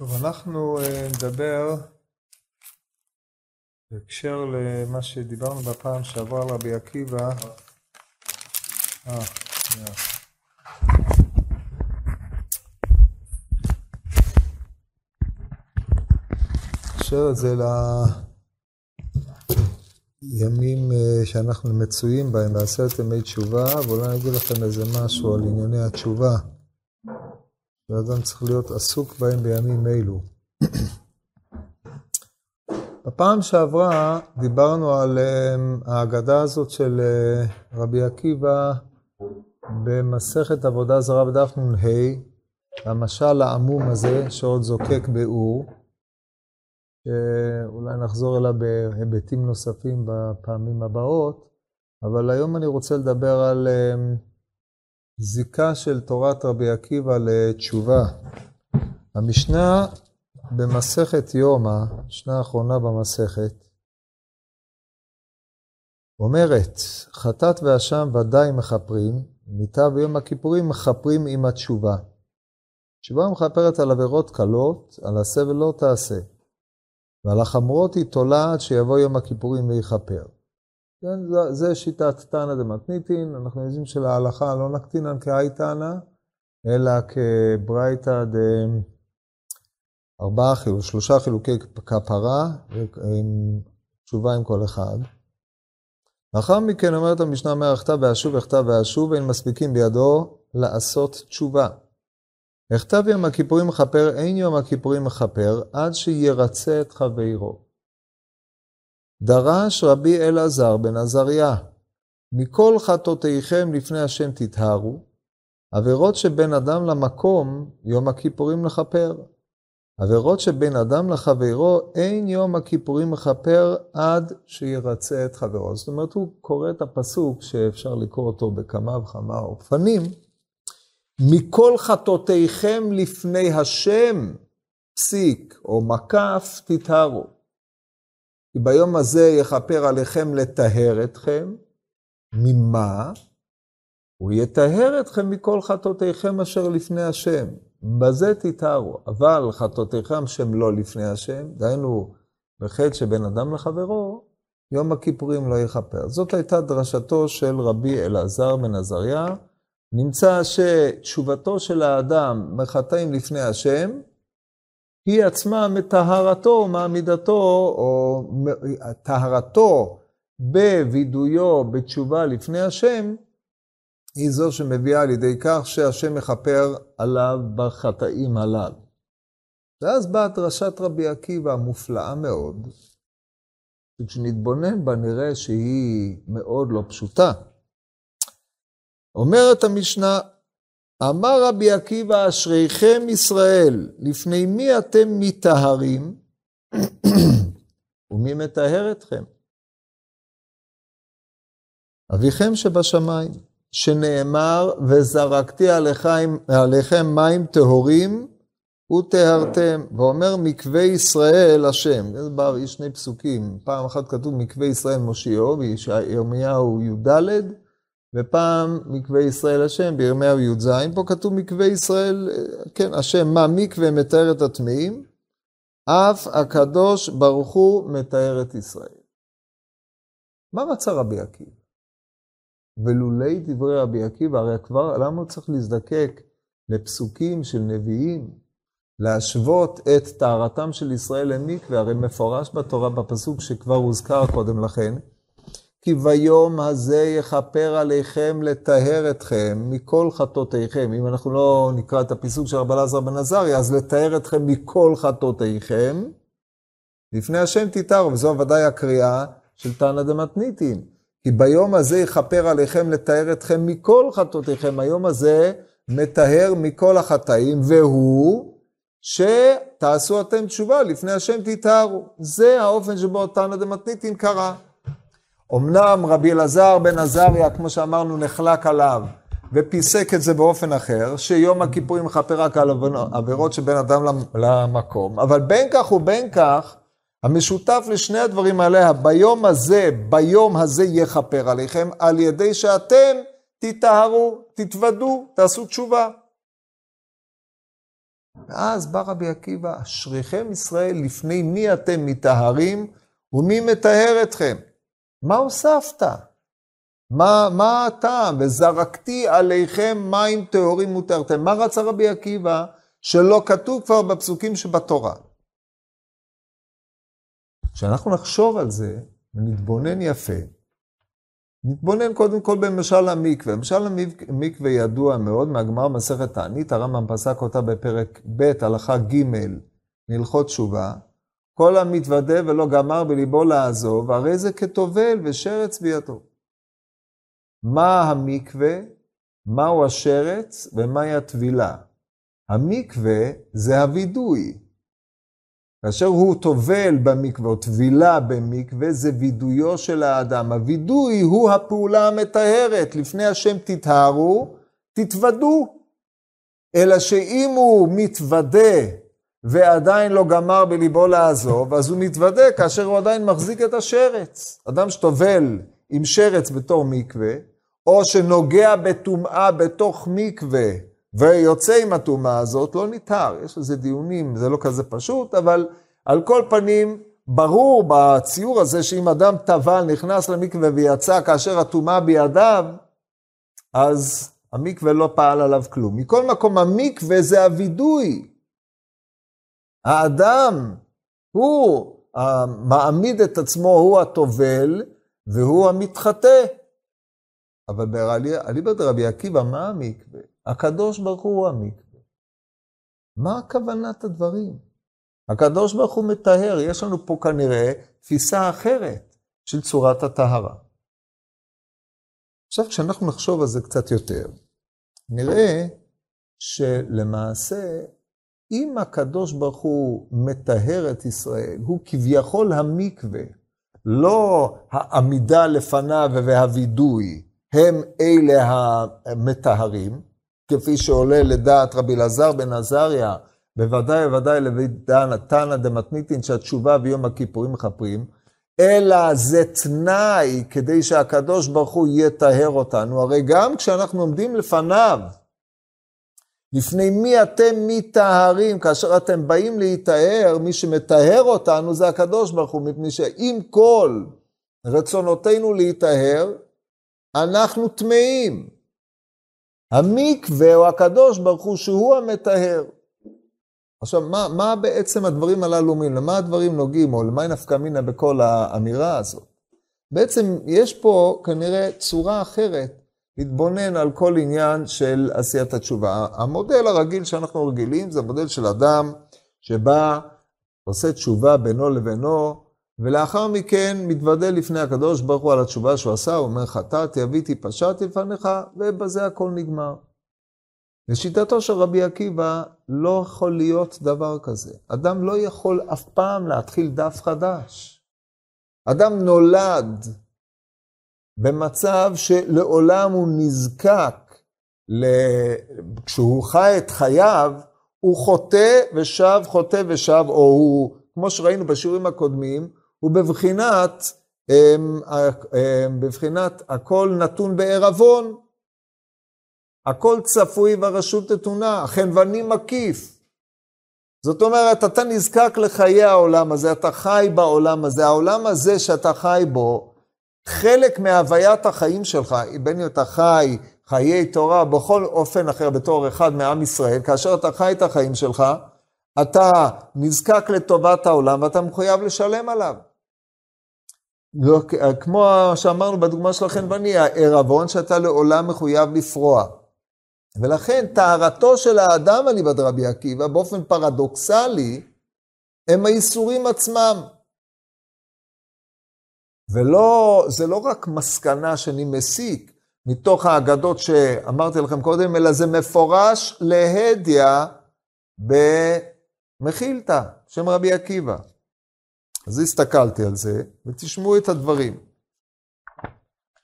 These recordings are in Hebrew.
טוב, אנחנו אה, נדבר בהקשר למה שדיברנו בפעם שעברה על רבי עקיבא. אה, שנייה. נקשר את זה לימים אה, שאנחנו מצויים בהם, בעשרת ימי תשובה, ואולי אני אגיד לכם איזה משהו על ענייני התשובה. ואדם צריך להיות עסוק בהם בימים אלו. בפעם שעברה דיברנו על um, ההגדה הזאת של uh, רבי עקיבא במסכת עבודה זרה בדף נ"ה, המשל העמום הזה שעוד זוקק באור, שאולי נחזור אליו בהיבטים נוספים בפעמים הבאות, אבל היום אני רוצה לדבר על um, זיקה של תורת רבי עקיבא לתשובה. המשנה במסכת יומא, המשנה האחרונה במסכת, אומרת, חטאת ואשם ודאי מכפרים, מיתה ויום הכיפורים מכפרים עם התשובה. תשובה מכפרת על עבירות קלות, על עשה ולא תעשה. ועל החמורות היא תולעת שיבוא יום הכיפורים ויכפר. כן, זה, זה שיטת תנא דמתניתין, אנחנו יודעים שלהלכה לא נקטינן כאי תנא, אלא כברייתא ד... ארבעה שלושה חילוקי כפרה, תשובה עם כל אחד. לאחר מכן אומרת המשנה אומר, הכתב ואשוב, הכתב ואשוב, אין מספיקים בידו לעשות תשובה. הכתב יום הכיפורים מכפר, אין יום הכיפורים מכפר, עד שירצה את חברו. דרש רבי אלעזר בן עזריה, מכל חטאותיכם לפני השם תטהרו, עבירות שבין אדם למקום, יום הכיפורים לכפר. עבירות שבין אדם לחברו, אין יום הכיפורים מכפר עד שירצה את חברו. זאת אומרת, הוא קורא את הפסוק שאפשר לקרוא אותו בכמה וכמה אופנים. מכל חטאותיכם לפני השם, פסיק או מקף, תטהרו. כי ביום הזה יכפר עליכם לטהר אתכם. ממה? הוא יטהר אתכם מכל חטאותיכם אשר לפני השם. בזה תטהרו. אבל חטאותיכם שהם לא לפני השם, דהיינו בחטא שבין אדם לחברו, יום הכיפורים לא יכפר. זאת הייתה דרשתו של רבי אלעזר בן עזריה. נמצא שתשובתו של האדם מחטאים לפני השם, היא עצמה מטהרתו, מעמידתו, או טהרתו בווידויו, בתשובה לפני השם, היא זו שמביאה על ידי כך שהשם מכפר עליו בחטאים הללו. ואז באה דרשת רבי עקיבא המופלאה מאוד, וכשנתבונן בה נראה שהיא מאוד לא פשוטה. אומרת המשנה, אמר רבי עקיבא, אשריכם ישראל, לפני מי אתם מטהרים, ומי מטהר אתכם? אביכם שבשמיים, שנאמר, וזרקתי עליכם, עליכם מים טהורים וטהרתם, ואומר מקווה ישראל השם. זה בא, שני פסוקים, פעם אחת כתוב מקווה ישראל מושיעו, וירמיהו י"ד, ופעם מקווה ישראל השם בירמיהו י"ז, פה כתוב מקווה ישראל, כן, השם מה מקווה מתאר את הטמאים, אף הקדוש ברוך הוא מתאר את ישראל. מה רצה רבי עקיבא? ולולי דברי רבי עקיבא, הרי כבר, למה הוא צריך להזדקק לפסוקים של נביאים, להשוות את טהרתם של ישראל למקווה, הרי מפורש בתורה בפסוק שכבר הוזכר קודם לכן, כי ביום הזה יכפר עליכם לטהר אתכם מכל חטאותיכם. אם אנחנו לא נקרא את הפיסוק של רבי אלעזר בן עזריה, אז לטהר אתכם מכל חטאותיכם. לפני השם תתארו, וזו ודאי הקריאה של תנא דמתניתין. כי ביום הזה יכפר עליכם לטהר אתכם מכל חטאותיכם. היום הזה מטהר מכל החטאים, והוא שתעשו אתם תשובה לפני השם תתארו. זה האופן שבו תנא דמתניתין קרא. אמנם רבי אלעזר בן עזריה, כמו שאמרנו, נחלק עליו, ופיסק את זה באופן אחר, שיום הכיפורים מכפר רק על עבירות שבין אדם למקום, אבל בין כך ובין כך, המשותף לשני הדברים האלה, ביום הזה, ביום הזה יכפר עליכם, על ידי שאתם תטהרו, תתוודו, תעשו תשובה. ואז בא רבי עקיבא, אשריכם ישראל, לפני מי אתם מטהרים ומי מטהר אתכם? מה הוספת? מה, מה הטעם? וזרקתי עליכם מים טהורים וטהרתם. מה רצה רבי עקיבא שלא כתוב כבר בפסוקים שבתורה? כשאנחנו נחשוב על זה ונתבונן יפה, נתבונן קודם כל במשל המקווה. משל המקווה ידוע מאוד מהגמר מסכת תענית, הרמב"ם פסק אותה בפרק ב', הלכה ג', מהלכות תשובה. כל המתוודה ולא גמר בליבו לעזוב, הרי זה כטובל ושרץ בידו. מה המקווה, מהו השרץ ומהי הטבילה. המקווה זה הווידוי. כאשר הוא טובל במקווה או טבילה במקווה, זה וידויו של האדם. הווידוי הוא הפעולה המטהרת. לפני השם תטהרו, תתוודו. אלא שאם הוא מתוודה ועדיין לא גמר בליבו לעזוב, אז הוא מתוודה כאשר הוא עדיין מחזיק את השרץ. אדם שטובל עם שרץ בתור מקווה, או שנוגע בטומאה בתוך מקווה ויוצא עם הטומאה הזאת, לא ניתר. יש לזה דיונים, זה לא כזה פשוט, אבל על כל פנים, ברור בציור הזה שאם אדם טבל, נכנס למקווה ויצא כאשר הטומאה בידיו, אז המקווה לא פעל עליו כלום. מכל מקום, המקווה זה הווידוי. האדם, הוא מעמיד את עצמו, הוא הטובל, והוא המתחטא. אבל אליבא דרבי עקיבא, מה המקווה? הקדוש ברוך הוא המקווה. מה כוונת הדברים? הקדוש ברוך הוא מטהר, יש לנו פה כנראה תפיסה אחרת של צורת הטהרה. עכשיו, כשאנחנו נחשוב על זה קצת יותר, נראה שלמעשה, אם הקדוש ברוך הוא מטהר את ישראל, הוא כביכול המקווה, לא העמידה לפניו והווידוי, הם אלה המטהרים, כפי שעולה לדעת רבי אלעזר בן עזריה, בוודאי ובוודאי לבידן תנא דמתניתין שהתשובה ויום הכיפורים מכפרים, אלא זה תנאי כדי שהקדוש ברוך הוא יטהר אותנו. הרי גם כשאנחנו עומדים לפניו, לפני מי אתם מטהרים? כאשר אתם באים להיטהר, מי שמטהר אותנו זה הקדוש ברוך הוא, מפני שעם כל רצונותינו להיטהר, אנחנו טמאים. המקווה הוא הקדוש ברוך הוא שהוא המטהר. עכשיו, מה, מה בעצם הדברים הללו אומרים? למה הדברים נוגעים, או למה נפקא מינה בכל האמירה הזאת? בעצם יש פה כנראה צורה אחרת להתבונן על כל עניין של עשיית התשובה. המודל הרגיל שאנחנו רגילים זה המודל של אדם שבא, עושה תשובה בינו לבינו, ולאחר מכן מתוודה לפני הקדוש ברוך הוא על התשובה שהוא עשה, הוא אומר חטאתי, אביתי, פשעתי לפניך, ובזה הכל נגמר. לשיטתו של רבי עקיבא, לא יכול להיות דבר כזה. אדם לא יכול אף פעם להתחיל דף חדש. אדם נולד במצב שלעולם הוא נזקק. כשהוא חי את חייו, הוא חוטא ושב, חוטא ושב, או הוא, כמו שראינו בשיעורים הקודמים, הוא בבחינת, אמ, אמ, בבחינת הכל נתון בערבון. הכל צפוי והרשות נתונה, החנווני מקיף. זאת אומרת, אתה נזקק לחיי העולם הזה, אתה חי בעולם הזה. העולם הזה שאתה חי בו, חלק מהוויית החיים שלך, בין אם אתה חי חיי תורה בכל אופן אחר בתור אחד מעם ישראל, כאשר אתה חי את החיים שלך, אתה נזקק לטובת העולם ואתה מחויב לשלם עליו. לא, כמו שאמרנו בדוגמה של החנווני, הערבון שאתה לעולם מחויב לפרוע. ולכן טהרתו של האדם, אליבא דרבי עקיבא, באופן פרדוקסלי, הם האיסורים עצמם. ולא, זה לא רק מסקנה שאני מסיק מתוך האגדות שאמרתי לכם קודם, אלא זה מפורש להדיא במחילתא, שם רבי עקיבא. אז הסתכלתי על זה, ותשמעו את הדברים.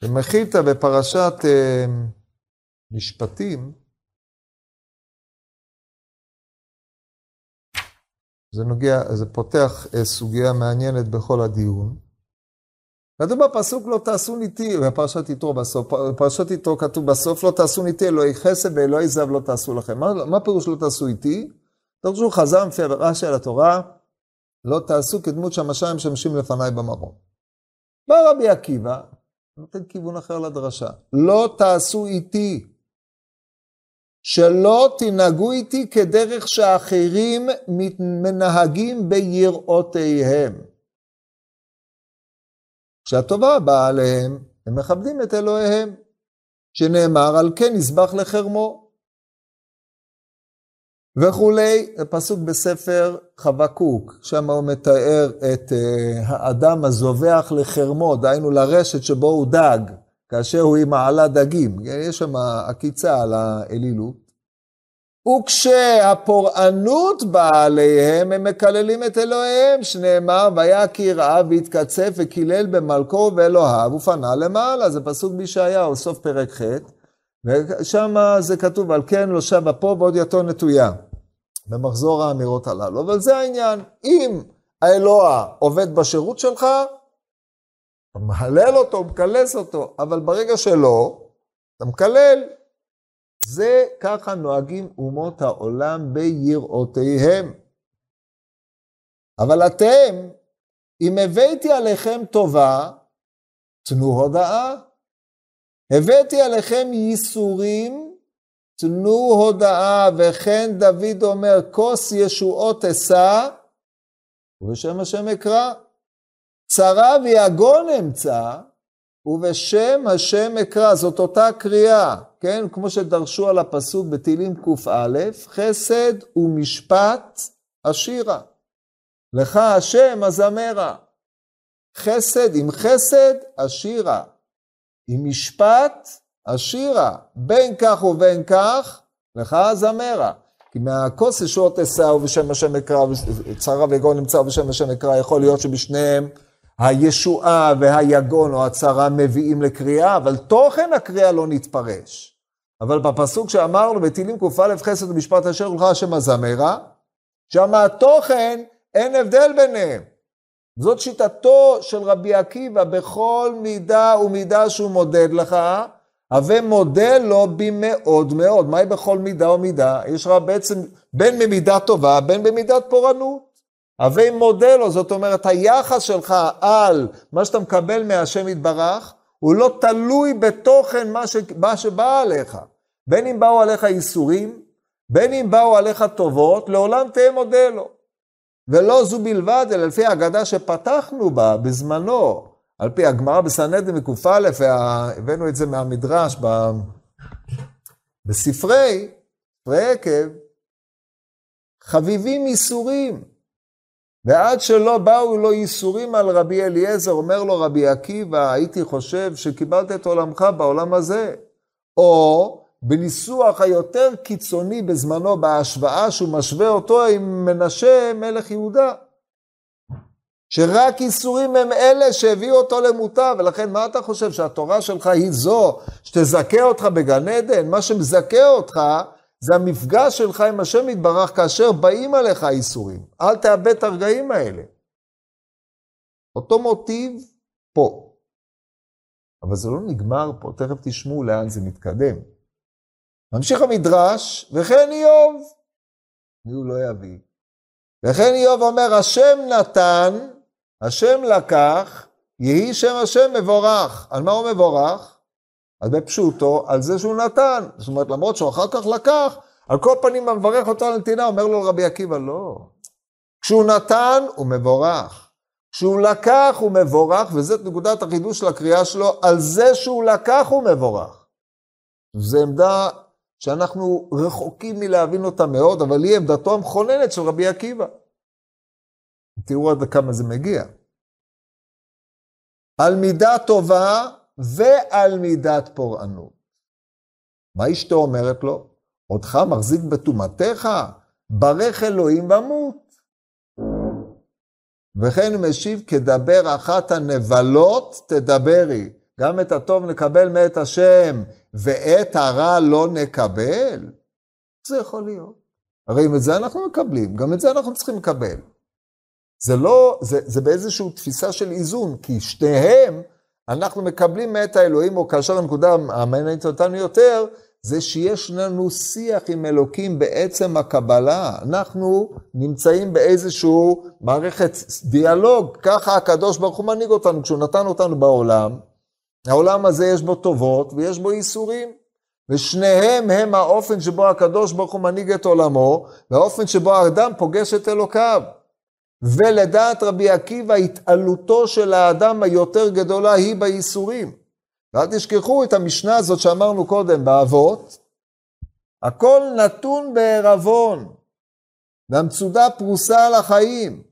במחילתא בפרשת אה, משפטים, זה נוגע, זה פותח אה, סוגיה מעניינת בכל הדיון. כתוב בפסוק לא תעשו ניתי, בפרשת יתרו בסוף, בפרשת יתרו כתוב בסוף לא תעשו ניתי, אלוהי חסד ואלוהי זהב לא תעשו לכם. מה, מה פירוש לא תעשו איתי? דרשו חז"ל לפי רש"י על התורה, לא תעשו כדמות שהמשיים משמשים לפניי במרום. בא רבי עקיבא, נותן כיוון אחר לדרשה. לא תעשו איתי, שלא תנהגו איתי כדרך שאחרים מנהגים ביראותיהם. כשהטובה באה עליהם, הם מכבדים את אלוהיהם, שנאמר על כן יזבח לחרמו. וכולי, זה פסוק בספר חבקוק, שם הוא מתאר את uh, האדם הזובח לחרמו, דהיינו לרשת שבו הוא דג, כאשר הוא עם מעלה דגים. יש שם עקיצה על האלילות. וכשהפורענות באה עליהם, הם מקללים את אלוהיהם, שנאמר, והיה כי ראה והתקצף וקילל במלכו ואלוהיו, ופנה למעלה. זה פסוק בישעיהו, סוף פרק ח', ושם זה כתוב, על כן לא שבה פה ועוד יתו נטויה. במחזור האמירות הללו. אבל זה העניין, אם האלוה עובד בשירות שלך, אתה מהלל אותו, מקלס אותו, אבל ברגע שלא, אתה מקלל. זה ככה נוהגים אומות העולם ביראותיהם. אבל אתם, אם הבאתי עליכם טובה, תנו הודאה. הבאתי עליכם ייסורים, תנו הודאה, וכן דוד אומר, כוס ישועות אשא, ובשם השם אקרא. צרה ויגון אמצא, ובשם השם אקרא. זאת אותה קריאה. כן? כמו שדרשו על הפסוק בתהילים קא, חסד ומשפט אשירה. לך השם הזמרה. חסד עם חסד אשירה. עם משפט אשירה. בין כך ובין כך, לך הזמרה. כי מהכוס ישועות אשא ובשם השם אקרא, צרה וגאון נמצא ובשם השם אקרא, יכול להיות שבשניהם הישועה והיגון או הצרה מביאים לקריאה, אבל תוכן הקריאה לא נתפרש. אבל בפסוק שאמרנו, בתהילים קא חסד ומשפט אשר לך השם הזמרה, שם התוכן, אין הבדל ביניהם. זאת שיטתו של רבי עקיבא בכל מידה ומידה שהוא מודד לך, הווה מודה לו במאוד מאוד. מהי בכל מידה ומידה? יש לך בעצם בין במידה טובה, בין במידת פורענות. הווה מודה לו, זאת אומרת, היחס שלך על מה שאתה מקבל מהשם יתברך, הוא לא תלוי בתוכן מה, ש... מה שבא עליך. בין אם באו עליך ייסורים, בין אם באו עליך טובות, לעולם תהיה מודה לו. ולא זו בלבד, אלא לפי ההגדה שפתחנו בה בזמנו, על פי הגמרא בסנהדרין בק"א, והבאנו את זה מהמדרש ב... בספרי, ספרי עקב, חביבים ייסורים. ועד שלא באו לו ייסורים על רבי אליעזר, אומר לו רבי עקיבא, הייתי חושב שקיבלת את עולמך בעולם הזה. או בניסוח היותר קיצוני בזמנו, בהשוואה שהוא משווה אותו עם מנשה מלך יהודה. שרק איסורים הם אלה שהביאו אותו למותה, ולכן מה אתה חושב, שהתורה שלך היא זו שתזכה אותך בגן עדן? מה שמזכה אותך זה המפגש שלך עם השם יתברך כאשר באים עליך האיסורים. אל תאבד את הרגעים האלה. אותו מוטיב פה. אבל זה לא נגמר פה, תכף תשמעו לאן זה מתקדם. ממשיך המדרש, וכן איוב, מי הוא לא יביא. וכן איוב אומר, השם נתן, השם לקח, יהי שם השם מבורך. על מה הוא מבורך? אז בפשוטו, על זה שהוא נתן. זאת אומרת, למרות שהוא אחר כך לקח, על כל פנים המברך אותו על נתינה, אומר לו רבי עקיבא, לא. כשהוא נתן, הוא מבורך. כשהוא לקח, הוא מבורך, וזאת נקודת החידוש של הקריאה שלו, על זה שהוא לקח, הוא מבורך. זו עמדה שאנחנו רחוקים מלהבין אותה מאוד, אבל היא עמדתו המכוננת של רבי עקיבא. תראו עד כמה זה מגיע. על מידה טובה ועל מידת פורענות. מה אשתו אומרת לו? אותך מחזיק בטומאתך, ברך אלוהים ומות. וכן הוא משיב, כדבר אחת הנבלות תדברי. גם את הטוב נקבל מאת השם, ואת הרע לא נקבל? זה יכול להיות. הרי אם את זה אנחנו מקבלים, גם את זה אנחנו צריכים לקבל. זה לא, זה, זה באיזושהי תפיסה של איזון, כי שתיהם אנחנו מקבלים מאת האלוהים, או כאשר הנקודה המעניינת אותנו יותר, זה שיש לנו שיח עם אלוקים בעצם הקבלה. אנחנו נמצאים באיזשהו מערכת דיאלוג, ככה הקדוש ברוך הוא מנהיג אותנו. כשהוא נתן אותנו בעולם, העולם הזה יש בו טובות ויש בו ייסורים. ושניהם הם האופן שבו הקדוש ברוך הוא מנהיג את עולמו, והאופן שבו האדם פוגש את אלוקיו. ולדעת רבי עקיבא, התעלותו של האדם היותר גדולה היא בייסורים. ואל תשכחו את המשנה הזאת שאמרנו קודם באבות, הכל נתון בערבון, והמצודה פרוסה על החיים.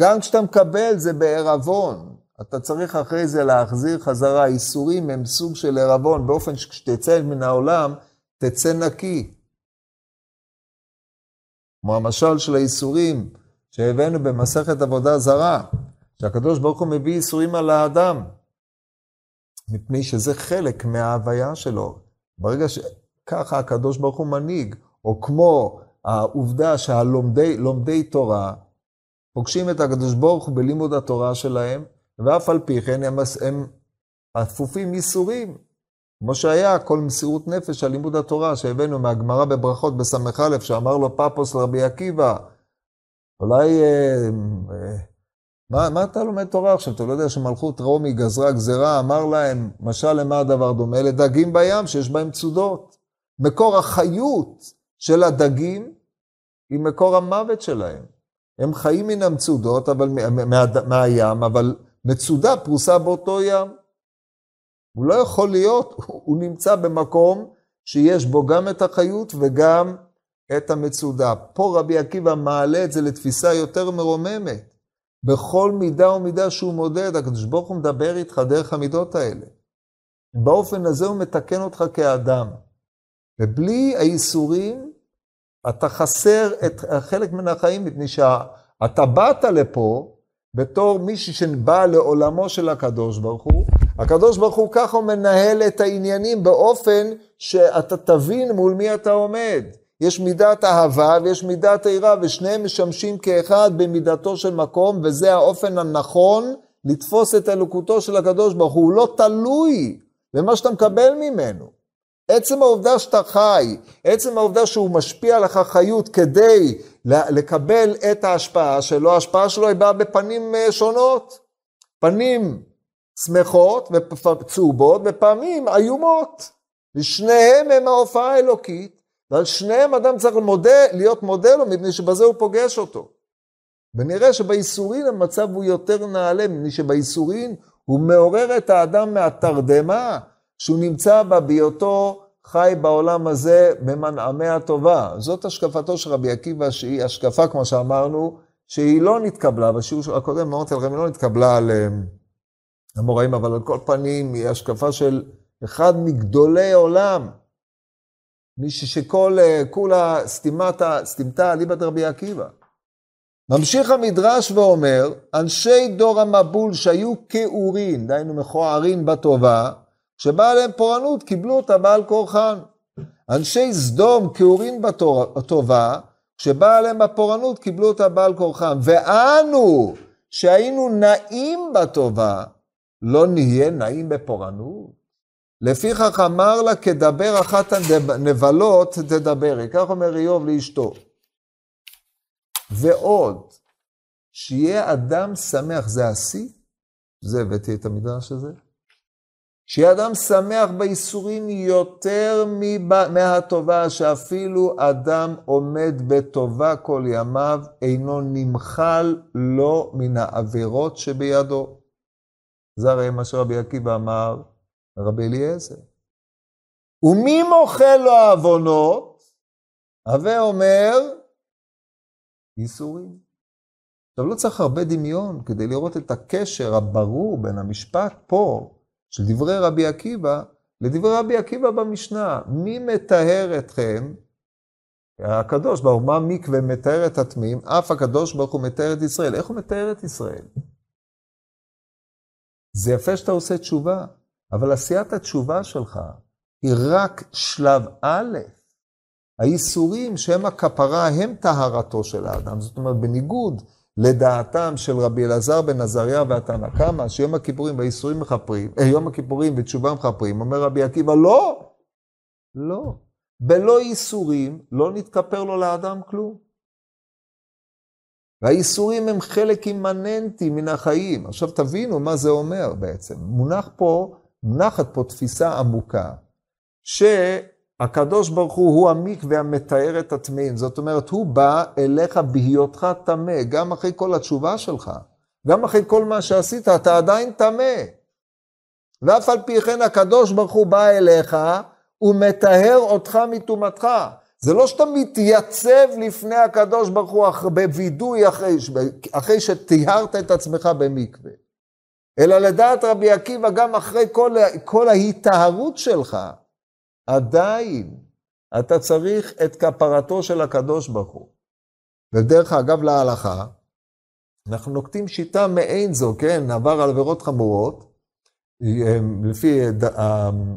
גם כשאתה מקבל זה בערבון. אתה צריך אחרי זה להחזיר חזרה. איסורים הם סוג של ערבון, באופן שכשתצא מן העולם, תצא נקי. כמו המשל של האיסורים שהבאנו במסכת עבודה זרה, שהקדוש ברוך הוא מביא איסורים על האדם, מפני שזה חלק מההוויה שלו. ברגע שככה הקדוש ברוך הוא מנהיג, או כמו העובדה שהלומדי תורה פוגשים את הקדוש ברוך הוא בלימוד התורה שלהם, ואף על פי כן הם, הם אפופים ייסורים. כמו שהיה כל מסירות נפש על לימוד התורה שהבאנו מהגמרא בברכות בס"א, שאמר לו פפוס לרבי עקיבא, אולי, אה, אה, מה, מה אתה לומד תורה עכשיו? אתה לא יודע שמלכות רומי גזרה גזרה, אמר להם, משל למה הדבר דומה? לדגים בים שיש בהם צודות. מקור החיות של הדגים היא מקור המוות שלהם. הם חיים מן המצודות, אבל, מה, מה, מהים, אבל מצודה פרוסה באותו ים. הוא לא יכול להיות, הוא נמצא במקום שיש בו גם את החיות וגם את המצודה. פה רבי עקיבא מעלה את זה לתפיסה יותר מרוממת. בכל מידה ומידה שהוא מודד, הקדוש ברוך הוא מדבר איתך דרך המידות האלה. באופן הזה הוא מתקן אותך כאדם. ובלי הייסורים, אתה חסר את חלק מן החיים, מפני שאתה באת לפה בתור מישהי שבא לעולמו של הקדוש ברוך הוא, הקדוש ברוך הוא ככה מנהל את העניינים באופן שאתה תבין מול מי אתה עומד. יש מידת אהבה ויש מידת עירה, ושניהם משמשים כאחד במידתו של מקום, וזה האופן הנכון לתפוס את אלוקותו של הקדוש ברוך הוא. הוא לא תלוי במה שאתה מקבל ממנו. עצם העובדה שאתה חי, עצם העובדה שהוא משפיע עליך חיות כדי לקבל את ההשפעה שלו, ההשפעה שלו היא באה בפנים אה, שונות. פנים שמחות וצהובות ופעמים איומות. ושניהם הם ההופעה האלוקית, ועל שניהם אדם צריך מודה, להיות מודה לו, מפני שבזה הוא פוגש אותו. ונראה שבייסורין המצב הוא יותר נעלה, מפני שבייסורין הוא מעורר את האדם מהתרדמה שהוא נמצא בה בהיותו חי בעולם הזה במנעמי הטובה. זאת השקפתו של רבי עקיבא, שהיא השקפה, כמו שאמרנו, שהיא לא נתקבלה, בשיעור הקודם אמרתי לכם, היא לא נתקבלה על המוראים, אבל על כל פנים היא השקפה של אחד מגדולי עולם. מישהו שכל, אה, כולה סתימתה, סתימתה אליבא דרבי עקיבא. ממשיך המדרש ואומר, אנשי דור המבול שהיו כאורין, דהיינו מכוערין בטובה, שבא עליהם פורענות, קיבלו אותה בעל כורחן. אנשי סדום כאורין בטובה, שבא עליהם הפורענות, קיבלו אותה בעל כורחם. ואנו, שהיינו נעים בטובה, לא נהיה נעים בפורענות? לפיכך אמר לה, כדבר אחת הנבלות תדברי. כך אומר איוב לאשתו. ועוד, שיהיה אדם שמח, זה השיא? זה הבאתי את המדרש הזה. שיהיה אדם שמח בייסורים יותר מהטובה, שאפילו אדם עומד בטובה כל ימיו, אינו נמחל לו מן העבירות שבידו. זה הרי מה שרבי עקיבא אמר לרבי אליעזר. ומי מוחל לו העוונות? הווה אומר, ייסורים. עכשיו, לא צריך הרבה דמיון כדי לראות את הקשר הברור בין המשפט פה, של דברי רבי עקיבא, לדברי רבי עקיבא במשנה. מי מטהר אתכם? הקדוש ברוך הוא, מה מקווה מטהר את הטמאים? אף הקדוש ברוך הוא מטהר את ישראל. איך הוא מטהר את ישראל? זה יפה שאתה עושה תשובה, אבל עשיית התשובה שלך היא רק שלב א'. הייסורים שהם הכפרה הם טהרתו של האדם. זאת אומרת, בניגוד לדעתם של רבי אלעזר בן עזריה והתנא קמא, שיום הכיפורים והאיסורים מכפרים, אה, יום הכיפורים ותשובה מכפרים, אומר רבי עקיבא, לא, לא. בלא איסורים לא נתכפר לו לאדם כלום. והאיסורים הם חלק אימננטי מן החיים. עכשיו תבינו מה זה אומר בעצם. מונח פה, מונחת פה תפיסה עמוקה, שהקדוש ברוך הוא הוא המקווה המתאר את הטמאים. זאת אומרת, הוא בא אליך בהיותך טמא, גם אחרי כל התשובה שלך, גם אחרי כל מה שעשית, אתה עדיין טמא. ואף על פי כן הקדוש ברוך הוא בא אליך, הוא מטהר אותך מטומאתך. זה לא שאתה מתייצב לפני הקדוש ברוך הוא בווידוי אחרי, אחרי שטיהרת את עצמך במקווה. אלא לדעת רבי עקיבא, גם אחרי כל, כל ההיטהרות שלך, עדיין אתה צריך את כפרתו של הקדוש ברוך הוא. ודרך אגב להלכה, אנחנו נוקטים שיטה מעין זו, כן, עבר על עבירות חמורות, לפי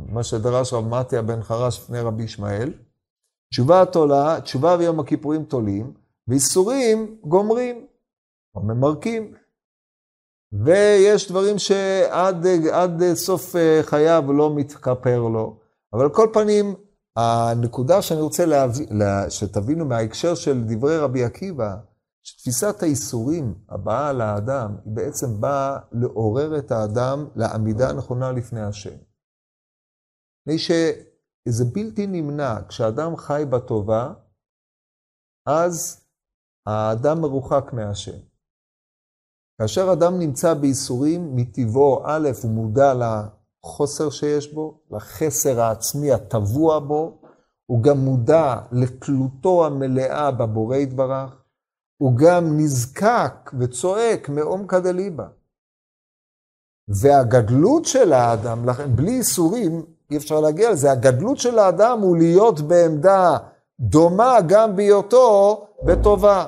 מה שדרש רב מתיה בן חרש לפני רבי ישמעאל, תשובה תולה, תשובה ויום הכיפורים תולים, ואיסורים גומרים, או ממרקים. ויש דברים שעד סוף אה, חייו לא מתכפר לו. אבל על כל פנים, הנקודה שאני רוצה להביא, שתבינו מההקשר של דברי רבי עקיבא, שתפיסת האיסורים הבאה לאדם, היא בעצם באה לעורר את האדם לעמידה הנכונה לפני השם. מפני שזה בלתי נמנע, כשאדם חי בטובה, אז האדם מרוחק מהשם. כאשר אדם נמצא בייסורים, מטבעו, א', הוא מודע לחוסר שיש בו, לחסר העצמי הטבוע בו, הוא גם מודע לתלותו המלאה בבורא יתברך, הוא גם נזקק וצועק מעומקא דליבה. והגדלות של האדם, בלי איסורים אי אפשר להגיע לזה, הגדלות של האדם הוא להיות בעמדה דומה גם בהיותו בטובה.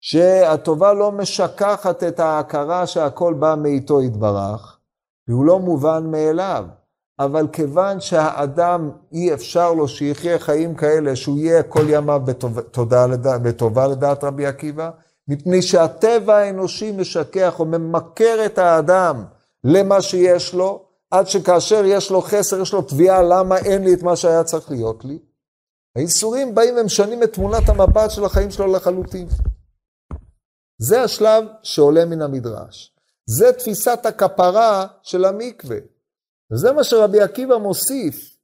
שהטובה לא משכחת את ההכרה שהכל בא מאיתו יתברך, והוא לא מובן מאליו. אבל כיוון שהאדם, אי אפשר לו שיחיה חיים כאלה, שהוא יהיה כל ימיו בטובה, בטובה לדעת רבי עקיבא, מפני שהטבע האנושי משכח או ממכר את האדם למה שיש לו, עד שכאשר יש לו חסר, יש לו תביעה למה אין לי את מה שהיה צריך להיות לי. האיסורים באים ומשנים את תמונת המבט של החיים שלו לחלוטין. זה השלב שעולה מן המדרש. זה תפיסת הכפרה של המקווה. וזה מה שרבי עקיבא מוסיף,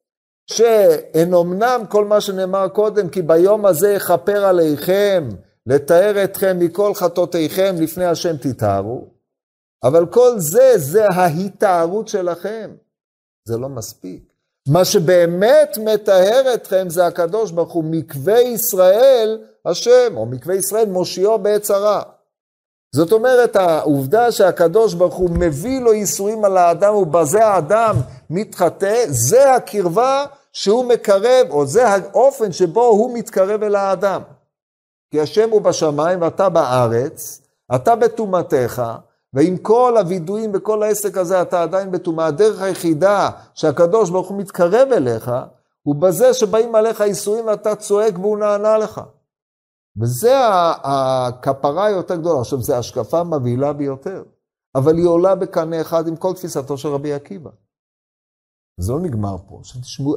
שאין אמנם כל מה שנאמר קודם, כי ביום הזה יכפר עליכם, לתאר אתכם מכל חטאותיכם לפני השם תתארו, אבל כל זה, זה ההתארות שלכם. זה לא מספיק. מה שבאמת מטהר אתכם זה הקדוש ברוך הוא, מקווה ישראל השם, או מקווה ישראל מושיעו בעת צרה. זאת אומרת, העובדה שהקדוש ברוך הוא מביא לו ייסורים על האדם ובזה האדם מתחטא, זה הקרבה שהוא מקרב, או זה האופן שבו הוא מתקרב אל האדם. כי השם הוא בשמיים ואתה בארץ, אתה בטומאתך, ועם כל הווידויים וכל העסק הזה אתה עדיין בטומאה. הדרך היחידה שהקדוש ברוך הוא מתקרב אליך, הוא בזה שבאים עליך ייסורים ואתה צועק והוא נענה לך. וזה הכפרה היותר גדולה. עכשיו, זו השקפה מבהילה ביותר, אבל היא עולה בקנה אחד עם כל תפיסתו של רבי עקיבא. זה לא נגמר פה. עכשיו תשמעו,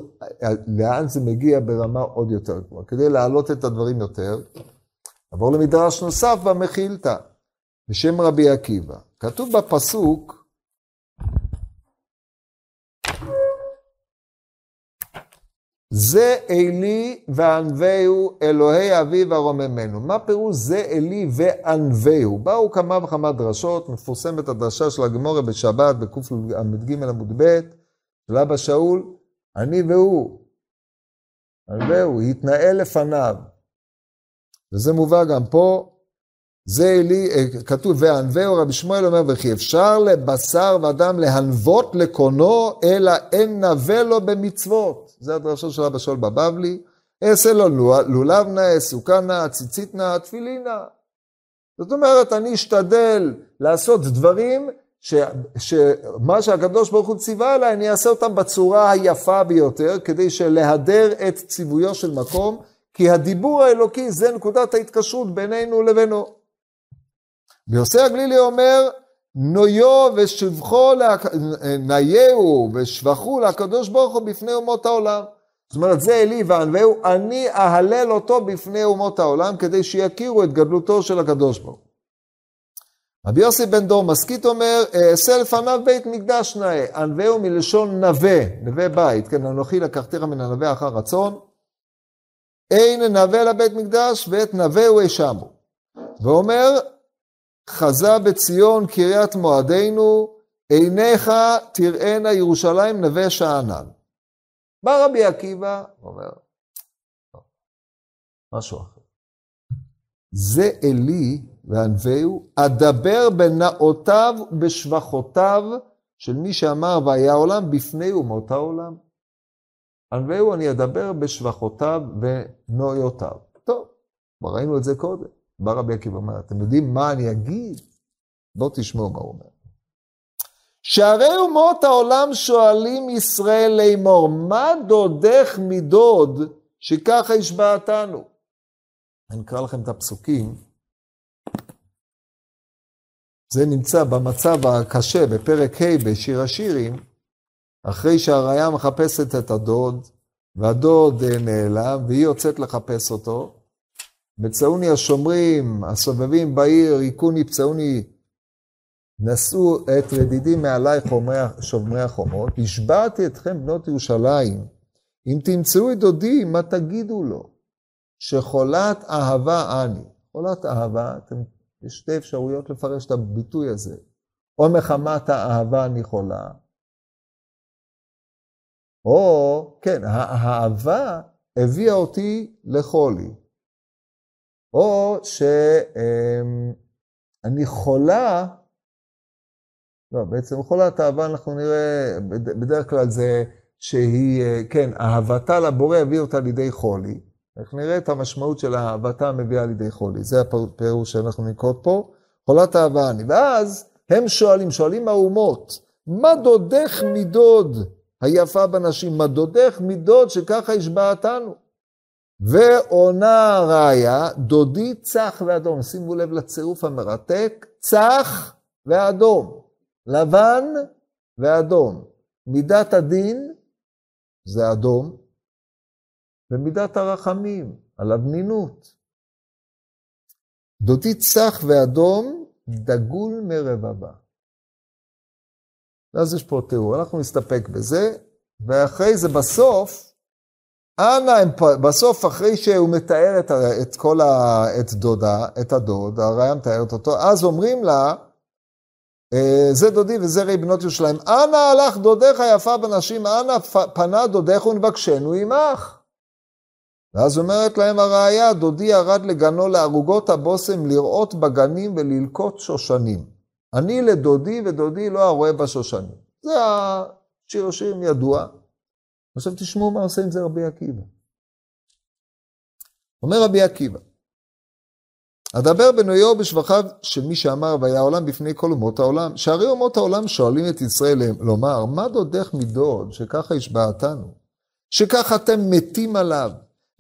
לאן זה מגיע ברמה עוד יותר גבוהה. כדי להעלות את הדברים יותר, נעבור למדרש נוסף במחילתא, בשם רבי עקיבא. כתוב בפסוק, זה אלי וענווהו אלוהי אביו הרוממנו. מה פירוש זה אלי וענווהו? באו כמה וכמה דרשות, מפורסמת הדרשה של הגמורה בשבת בקל"ג עמוד ב', של אבא שאול, אני והוא, ענווהו, התנהל לפניו. וזה מובא גם פה, זה אלי, אה, כתוב, וענווהו רבי שמואל אומר, וכי אפשר לבשר ואדם להנוות לקונו, אלא אין נווה לו במצוות. זה הדרשה של אבא שאול בבבלי. אעשה לו לולב נא, סוכה נא, ציצית נא, תפילין נא. זאת אומרת, אני אשתדל לעשות דברים ש, שמה שהקדוש ברוך הוא ציווה עליי, אני אעשה אותם בצורה היפה ביותר, כדי שלהדר את ציוויו של מקום, כי הדיבור האלוקי זה נקודת ההתקשרות בינינו לבינו. ויוסי הגלילי אומר, נויו ושבחו, נייהו ושבחו לקדוש ברוך הוא בפני אומות העולם. זאת אומרת, זה אלי וענווהו, אני אהלל אותו בפני אומות העולם, כדי שיכירו את גדלותו של הקדוש ברוך הוא. רבי יוסי בן דור מסכית אומר, אעשה לפניו בית מקדש נאה, ענווהו מלשון נווה, נווה בית, כן, אנוכי לקחתיך מן הנווה אחר רצון, אין נווה לבית מקדש ואת נווהו אשמו. ואומר, חזה בציון קריית מועדינו, עיניך תראינה ירושלים נווה שאנן. בא רבי עקיבא, אומר, משהו אחר. זה אלי וענווהו, אדבר בנאותיו ובשבחותיו של מי שאמר והיה עולם בפני אומות העולם. ענווהו אני אדבר בשבחותיו ונויותיו. טוב, כבר ראינו את זה קודם. בא רבי עקיבא אומר, אתם יודעים מה אני אגיד? בואו תשמעו מה הוא אומר. שהרי אומות העולם שואלים ישראל לאמור, מה דודך מדוד שככה השבעתנו? אני אקרא לכם את הפסוקים. זה נמצא במצב הקשה בפרק ה' בשיר השירים, אחרי שהראיה מחפשת את הדוד, והדוד נעלם, והיא יוצאת לחפש אותו. מצאוני השומרים, הסובבים בעיר, היכוני פצעוני, נשאו את רדידי מעלי שומרי החומות, השבעתי אתכם בנות ירושלים, אם תמצאו את דודי, מה תגידו לו? שחולת אהבה אני. חולת אהבה, אתם, יש שתי אפשרויות לפרש את הביטוי הזה. או מחמת האהבה אני חולה, או, כן, האהבה הביאה אותי לחולי. או שאני חולה, לא, בעצם חולת אהבה אנחנו נראה, בדרך כלל זה שהיא, כן, אהבתה לבורא הביא אותה לידי חולי. אנחנו נראה את המשמעות של אהבתה מביאה לידי חולי. זה הפירוש שאנחנו נקרוא פה. חולת אהבה אני. ואז הם שואלים, שואלים האומות, מה דודך מדוד היפה בנשים? מה דודך מדוד שככה השבעתנו? ועונה ראיה, דודי צח ואדום. שימו לב לצירוף המרתק, צח ואדום. לבן ואדום. מידת הדין זה אדום, ומידת הרחמים, על הבנינות. דודי צח ואדום, דגול מרבבה. ואז יש פה תיאור, אנחנו נסתפק בזה, ואחרי זה בסוף, אנא בסוף, אחרי שהוא מתאר את, את כל ה... את דודה, את הדוד, הרעיה מתארת אותו, אז אומרים לה, אה, זה דודי וזה ראי בנות ירושלים, אנא הלך דודך יפה בנשים, אנא פנה דודך ונבקשנו עמך. ואז אומרת להם הראיה, דודי ירד לגנו לערוגות הבושם לראות בגנים וללקוט שושנים. אני לדודי ודודי לא הרואה בשושנים. זה השיר השירים ידוע. עכשיו תשמעו מה עושה עם זה רבי עקיבא. אומר רבי עקיבא, אדבר בנויו בשבחיו של מי שאמר והיה העולם בפני כל אומות העולם, שהרי אומות העולם שואלים את ישראל לומר, מה דודך מדוד שככה השבעתנו, שככה אתם מתים עליו,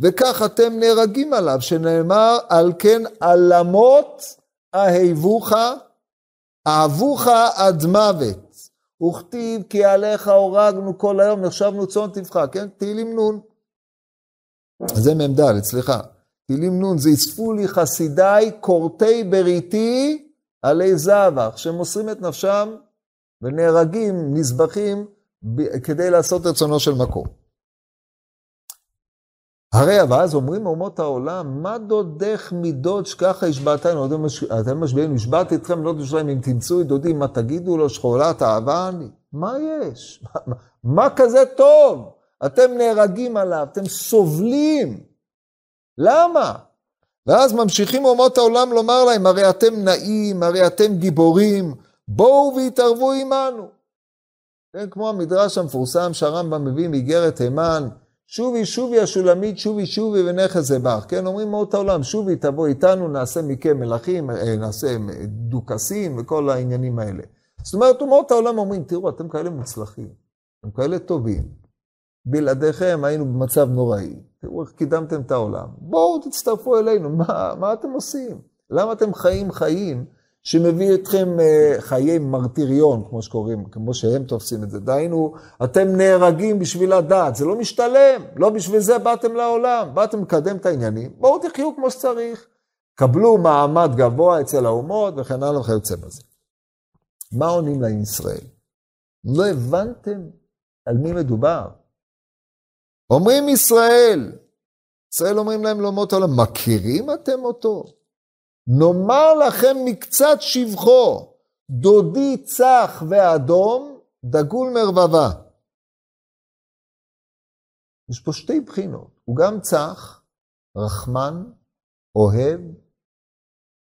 וכך אתם נהרגים עליו, שנאמר על כן עלמות אהבוך, אהבוך עד מוות. וכתיב כי עליך הורגנו כל היום, נחשבנו צאן טבחה, כן? תהילים נון. זה מ"ד, סליחה. תהילים נון, זה יצפו לי חסידיי כורתי בריתי עלי זבח, שמוסרים את נפשם ונהרגים, נזבחים, כדי לעשות רצונו של מקום. הרי ואז אומרים אומות העולם, מה דודך מדוד שככה השבעתנו? אתם משביעים, השבעתי אתכם לא ירושלים, אם תמצאו את דודי, מה תגידו לו, שכולת אהבה אני? מה יש? מה, מה כזה טוב? אתם נהרגים עליו, אתם סובלים. למה? ואז ממשיכים אומות העולם לומר להם, הרי אתם נאים, הרי אתם גיבורים, בואו והתערבו עמנו. כן, כמו המדרש המפורסם שהרמב"ם מביא מאיגרת תימן, שובי שובי השולמית, שובי שובי ונכס בך. כן, אומרים אומות העולם, שובי תבוא איתנו, נעשה מכם מלכים, אה, נעשה דוכסים וכל העניינים האלה. זאת אומרת, אומות העולם אומרים, תראו, אתם כאלה מוצלחים, אתם כאלה טובים. בלעדיכם היינו במצב נוראי. תראו איך קידמתם את העולם. בואו תצטרפו אלינו, מה, מה אתם עושים? למה אתם חיים חיים שמביא אתכם uh, חיי מרטיריון, כמו שקוראים, כמו שהם תופסים את זה. דהיינו, אתם נהרגים בשביל הדת, זה לא משתלם, לא בשביל זה באתם לעולם, באתם לקדם את העניינים, בואו תחיו כמו שצריך. קבלו מעמד גבוה אצל האומות וכן הלאה וכיוצא בזה. מה עונים להם ישראל? לא הבנתם על מי מדובר. אומרים ישראל, ישראל אומרים להם לאומות העולם, מכירים אתם אותו? נאמר לכם מקצת שבחו, דודי צח ואדום, דגול מרבבה. יש פה שתי בחינות, הוא גם צח, רחמן, אוהב,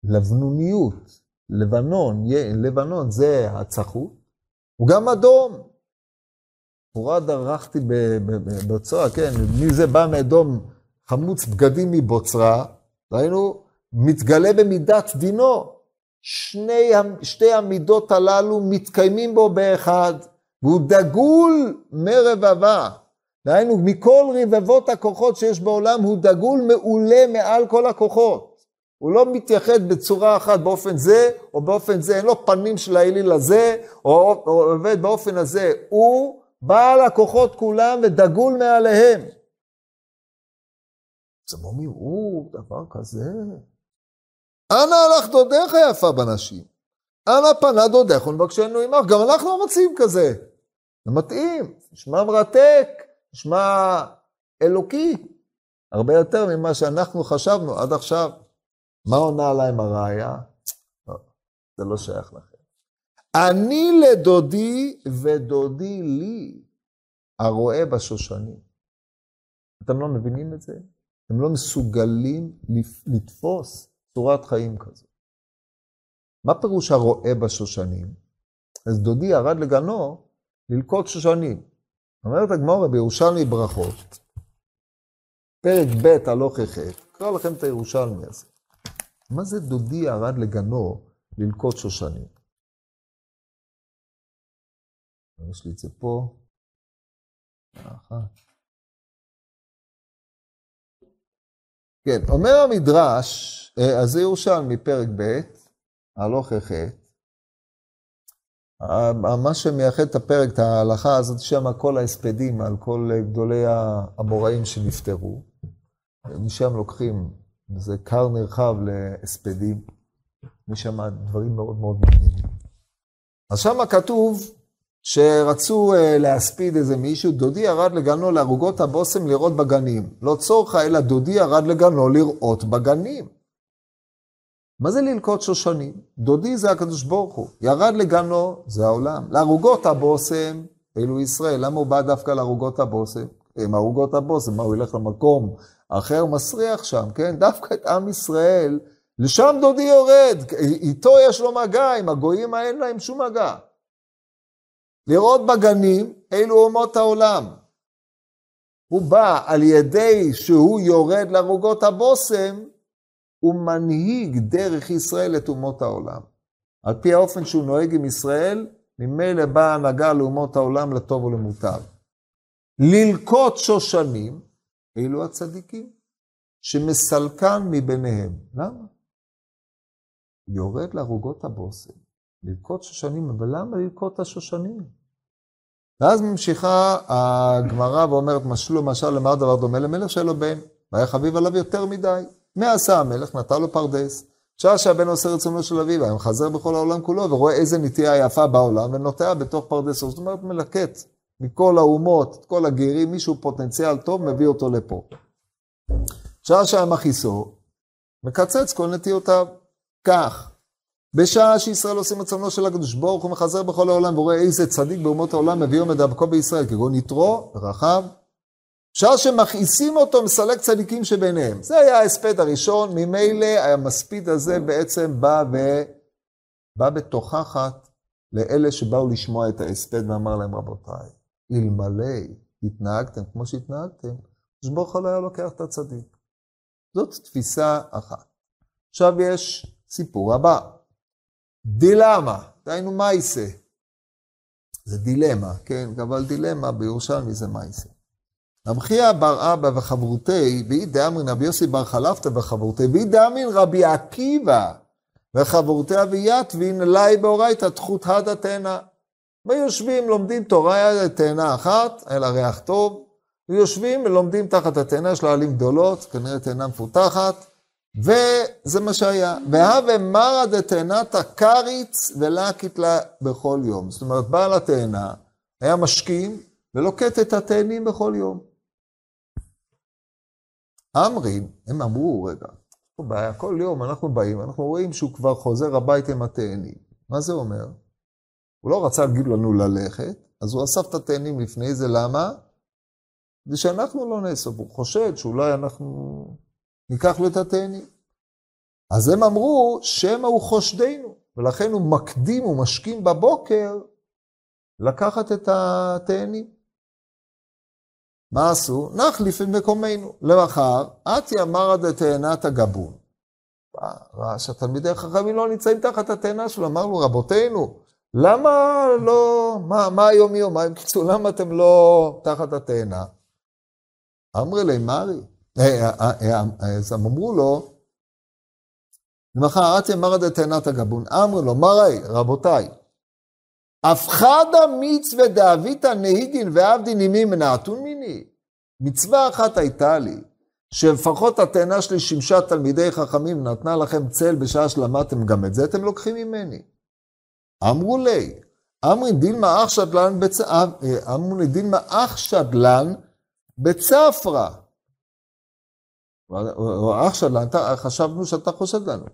לבנוניות, לבנון, לבנון זה הצחות, הוא גם אדום. פורה דרכתי בבוצרה, כן, מי זה בא מאדום חמוץ בגדים מבוצרה, ראינו מתגלה במידת דינו. שני, שתי המידות הללו מתקיימים בו באחד, והוא דגול מרבבה. דהיינו, מכל רבבות הכוחות שיש בעולם, הוא דגול מעולה מעל כל הכוחות. הוא לא מתייחד בצורה אחת באופן זה או באופן זה, אין לו פנים של האליל הזה, או, או עובד באופן הזה. הוא בעל הכוחות כולם ודגול מעליהם. הם אומרים, הוא דבר כזה, אנא הלך דודיך יפה בנשים. אנא פנה דודיך ונבקשנו עמך. גם אנחנו רוצים כזה. זה מתאים, נשמע מרתק, נשמע אלוקי. הרבה יותר ממה שאנחנו חשבנו עד עכשיו. מה עונה להם הראיה? לא, זה לא שייך לכם. אני לדודי ודודי לי, הרואה בשושנים. אתם לא מבינים את זה? אתם לא מסוגלים לתפוס צורת חיים כזו. מה פירוש הרועה בשושנים? אז דודי ירד לגנו ללקוט שושנים. אומרת הגמורה בירושלמי ברכות, פרק ב' הלוך החטא, אקרא לכם את הירושלמי הזה. מה זה דודי ירד לגנו ללקוט שושנים? יש לי את זה פה. אחת. כן, אומר המדרש, אה, אז זה ירושלמי פרק ב', הלוך החטא. מה שמייחד את הפרק, את ההלכה הזאת, שם כל ההספדים על כל גדולי האמוראים שנפטרו. משם לוקחים, זה כר נרחב להספדים, משם דברים מאוד מאוד מעניינים. אז שם כתוב שרצו uh, להספיד איזה מישהו, דודי ירד לגנו לערוגות הבושם לראות בגנים. לא צורך, אלא דודי ירד לגנו לראות בגנים. מה זה ללקוט שושנים? דודי זה הקדוש ברוך הוא. ירד לגנו, זה העולם. לערוגות הבושם, אלו ישראל. למה הוא בא דווקא לערוגות הבושם? עם ערוגות הבושם, מה הוא ילך למקום אחר מסריח שם, כן? דווקא את עם ישראל, לשם דודי יורד. איתו יש לו מגע, עם הגויים אין להם שום מגע. לראות בגנים אלו אומות העולם. הוא בא על ידי שהוא יורד לערוגות הבושם, הוא מנהיג דרך ישראל את אומות העולם. על פי האופן שהוא נוהג עם ישראל, ממילא באה הנהגה לאומות העולם לטוב ולמוטב. ללקוט שושנים, אלו הצדיקים, שמסלקן מביניהם. למה? יורד לערוגות הבושם, ללקוט שושנים, אבל למה ללקוט את השושנים? ואז ממשיכה הגמרא ואומרת, משלו משל למה דבר דומה למלך שהיה לו בן, והיה חביב עליו יותר מדי. מה עשה המלך? נטע לו פרדס. שעה שהבן עושה רצונו של אביו, היה מחזר בכל העולם כולו, ורואה איזה נטייה יפה בעולם, ונוטע בתוך פרדסו. זאת אומרת, מלקט מכל האומות, את כל הגרים, מישהו פוטנציאל טוב, מביא אותו לפה. שעה שהיה מכיסו, מקצץ כל נטיותיו. כך, בשעה שישראל עושים רצונו של הקדוש ברוך הוא מחזר בכל העולם ורואה איזה צדיק באומות העולם מביא עומד דרכו בישראל, כגון יתרו, רחב. בשעה שמכעיסים אותו מסלק צדיקים שביניהם. זה היה ההספד הראשון, ממילא המספיד הזה בעצם בא, ו... בא בתוכחת לאלה שבאו לשמוע את ההספד ואמר להם, רבותיי, אלמלא התנהגתם כמו שהתנהגתם, הקדוש ברוך הוא לא היה לוקח את הצדיק. זאת תפיסה אחת. עכשיו יש סיפור הבא. דילמה, דהיינו מייסה. זה דילמה, כן? אבל דילמה בירושלמי זה מייסה. רב חייא בר אבא וחברותי, ואי דאמרין רבי יוסי בר חלפתא וחברותי, ואי דאמרין רבי עקיבא וחברותי אביית, לי באורייתא תחות הדה תאנה. ויושבים, לומדים תורה, תאנה אחת, לה ריח טוב, ויושבים ולומדים תחת התאנה, יש לה עלים גדולות, כנראה תאנה מפותחת, וזה מה שהיה. והווה מרא דתאנתא קריץ ולקית לה בכל יום. זאת אומרת, בעל התאנה היה משכים ולוקט את התאנים בכל יום. אמרין, הם אמרו, רגע, בעיה, כל יום אנחנו באים, אנחנו רואים שהוא כבר חוזר הביתה עם התאנים. מה זה אומר? הוא לא רצה להגיד לנו ללכת, אז הוא אסף את התאנים לפני זה, למה? כדי שאנחנו לא נאסוף, הוא חושד שאולי אנחנו ניקח לו את התאנים. אז הם אמרו, שמא הוא חושדנו, ולכן הוא מקדים, הוא משכים בבוקר לקחת את התאנים. מה עשו? נחליף את מקומנו. למחר, אתי אמרא דתאנת הגבון. ראה שהתלמידי חכמים לא נמצאים תחת התאנה שלו, אמרנו, רבותינו, למה לא, מה, מה היום יומיים? בקיצור, למה אתם לא תחת התאנה? אמרי לי מרי. אה, אה, אה, אז הם אמרו לו, למחר אתי אמרא דתאנת הגבון. אמרו לו, מרי, רבותיי, הפחדה מצווה דאביתא נהיגין ועבדין עמי מנעתון מיני. מצווה אחת הייתה לי, שלפחות התאנה שלי שימשה תלמידי חכמים, נתנה לכם צל בשעה שלמדתם, גם את זה אתם לוקחים ממני. אמרו לי, אמרי דילמה אח שדלן, בצ... דילמה אח שדלן, חשבנו שאתה חושד לנו.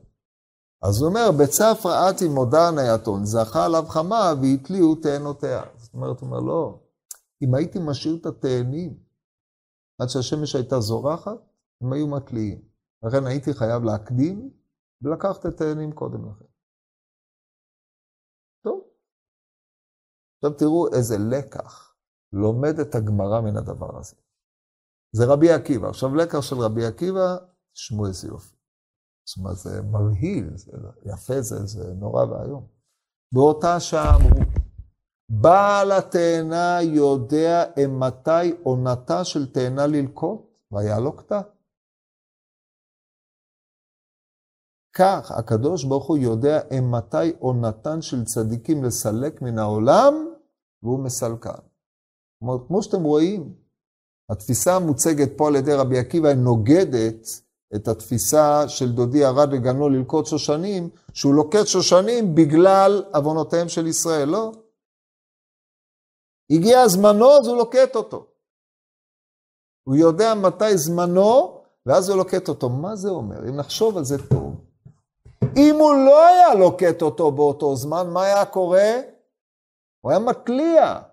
אז הוא אומר, בצפרא אתי מודען היתון, זכה עליו חמה והתליעו תאנותיה. זאת אומרת, הוא אומר, לא, אם הייתי משאיר את התאנים עד שהשמש הייתה זורחת, הם היו מתליעים. לכן הייתי חייב להקדים ולקחת את התאנים קודם לכן. טוב. עכשיו תראו איזה לקח לומדת הגמרא מן הדבר הזה. זה רבי עקיבא. עכשיו לקח של רבי עקיבא, תשמעו איזה יופי. זאת זה מבהיל, זה יפה, זה, זה נורא ואיום. באותה שעה אמרו, בעל התאנה יודע מתי עונתה של תאנה ללקוט, והיה לו כתב. כך הקדוש ברוך הוא יודע מתי עונתן של צדיקים לסלק מן העולם, והוא מסלקן. כמו שאתם רואים, התפיסה המוצגת פה על ידי רבי עקיבא נוגדת את התפיסה של דודי ירד לגנו ללקוט שושנים, שהוא לוקט שושנים בגלל עוונותיהם של ישראל, לא. הגיע זמנו, אז הוא לוקט אותו. הוא יודע מתי זמנו, ואז הוא לוקט אותו. מה זה אומר? אם נחשוב על זה טוב, אם הוא לא היה לוקט אותו באותו זמן, מה היה קורה? הוא היה מתליע.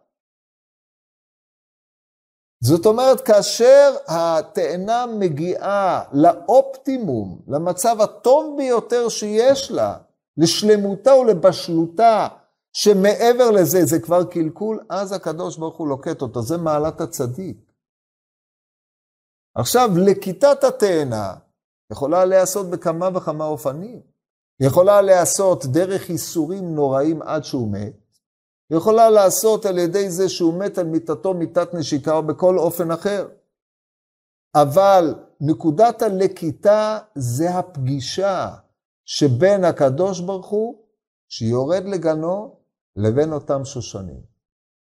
זאת אומרת, כאשר התאנה מגיעה לאופטימום, למצב הטוב ביותר שיש לה, לשלמותה ולבשלותה, שמעבר לזה זה כבר קלקול, אז הקדוש ברוך הוא לוקט אותו, זה מעלת הצדיק. עכשיו, לכיתת התאנה יכולה להיעשות בכמה וכמה אופנים. יכולה להיעשות דרך ייסורים נוראים עד שהוא מת, יכולה לעשות על ידי זה שהוא מת על מיטתו מיטת נשיקה או בכל אופן אחר. אבל נקודת הלקיטה זה הפגישה שבין הקדוש ברוך הוא, שיורד לגנו, לבין אותם שושנים.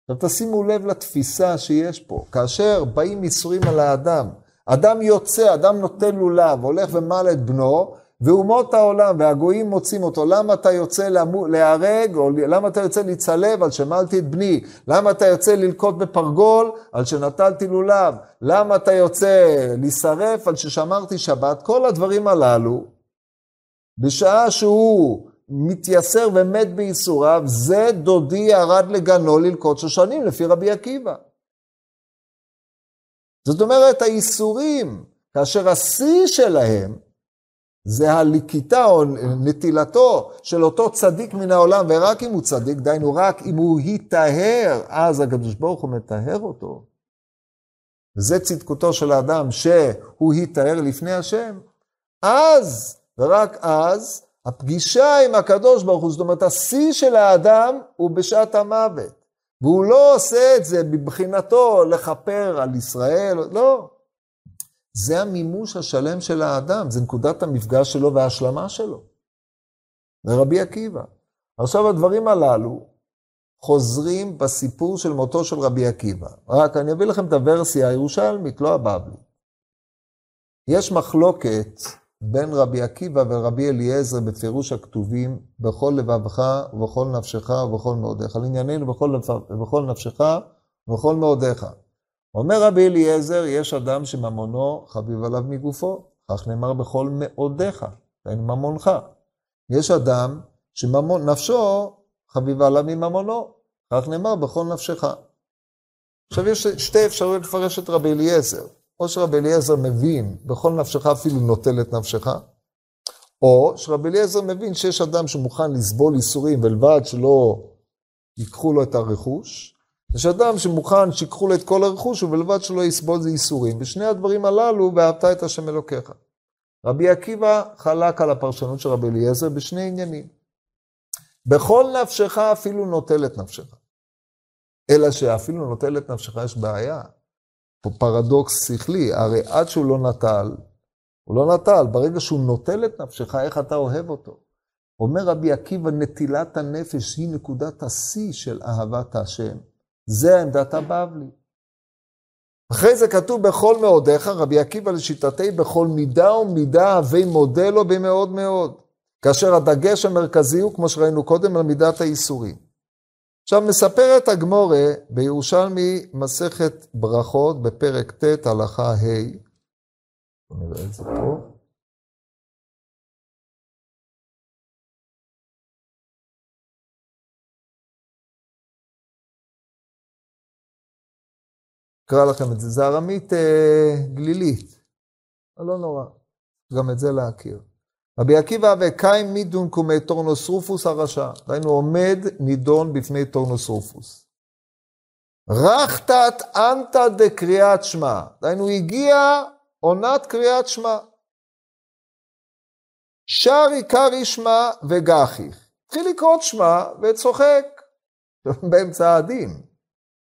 עכשיו תשימו לב לתפיסה שיש פה. כאשר באים ייסורים על האדם, אדם יוצא, אדם נותן לולב, הולך ומל את בנו, ואומות העולם והגויים מוצאים אותו, למה אתה יוצא להרג, או למה אתה יוצא להצלב על שמלתי את בני, למה אתה יוצא ללקוט בפרגול על שנטלתי לולב, למה אתה יוצא להישרף על ששמרתי שבת, כל הדברים הללו, בשעה שהוא מתייסר ומת בייסוריו, זה דודי ירד לגנו ללקוט שושנים, לפי רבי עקיבא. זאת אומרת, הייסורים, כאשר השיא שלהם, זה הליקטה או נטילתו של אותו צדיק מן העולם, ורק אם הוא צדיק, דהיינו רק אם הוא היטהר, אז הקדוש ברוך הוא מטהר אותו. וזה צדקותו של האדם, שהוא היטהר לפני השם. אז, ורק אז, הפגישה עם הקדוש ברוך הוא, זאת אומרת, השיא של האדם הוא בשעת המוות. והוא לא עושה את זה מבחינתו לכפר על ישראל, לא. זה המימוש השלם של האדם, זה נקודת המפגש שלו וההשלמה שלו. ורבי עקיבא. עכשיו הדברים הללו חוזרים בסיפור של מותו של רבי עקיבא. רק אני אביא לכם את הוורסיה הירושלמית, לא הבבלי. יש מחלוקת בין רבי עקיבא ורבי אליעזר בפירוש הכתובים בכל לבבך ובכל נפשך ובכל מאודיך. לענייננו בכל, בכל נפשך ובכל מאודיך. אומר רבי אליעזר, יש אדם שממונו חביב עליו מגופו, כך נאמר בכל מאודיך, אין ממונך. יש אדם שממון נפשו חביבה עליו מממונו, כך נאמר בכל נפשך. עכשיו יש שתי אפשרויות לפרש את רבי אליעזר. או שרבי אליעזר מבין, בכל נפשך אפילו נוטל את נפשך, או שרבי אליעזר מבין שיש אדם שמוכן לסבול ייסורים ולבד שלא ייקחו לו את הרכוש, יש אדם שמוכן שיקחו לו את כל הרכוש ובלבד שלא יסבול זה ייסורים. ושני הדברים הללו, ואהבת את השם אלוקיך. רבי עקיבא חלק על הפרשנות של רבי אליעזר בשני עניינים. בכל נפשך אפילו נוטל את נפשך. אלא שאפילו נוטל את נפשך יש בעיה. פה פרדוקס שכלי, הרי עד שהוא לא נטל, הוא לא נטל, ברגע שהוא נוטל את נפשך, איך אתה אוהב אותו? אומר רבי עקיבא, נטילת הנפש היא נקודת השיא של אהבת השם. זה עמדת הבבלי. אחרי זה כתוב בכל מאודיך, רבי עקיבא לשיטתי, בכל מידה ומידה הווי מודה לו במאוד מאוד. כאשר הדגש המרכזי הוא, כמו שראינו קודם, על מידת האיסורים. עכשיו מספרת הגמורה בירושלמי מסכת ברכות בפרק ט' הלכה ה', נראה את זה פה. אקרא לכם את זה, זה ארמית אה, גלילית, לא נורא, גם את זה להכיר. רבי עקיבא הוה קיים מידון קומי טורנוס רופוס הרשע. דהיינו עומד נידון בפני טורנוס רופוס. אתת ענתה דקריאת שמע. דהיינו הגיע עונת קריאת שמע. שרי קרי שמע וגחיך. התחיל לקרוא שמע וצוחק באמצע הדין.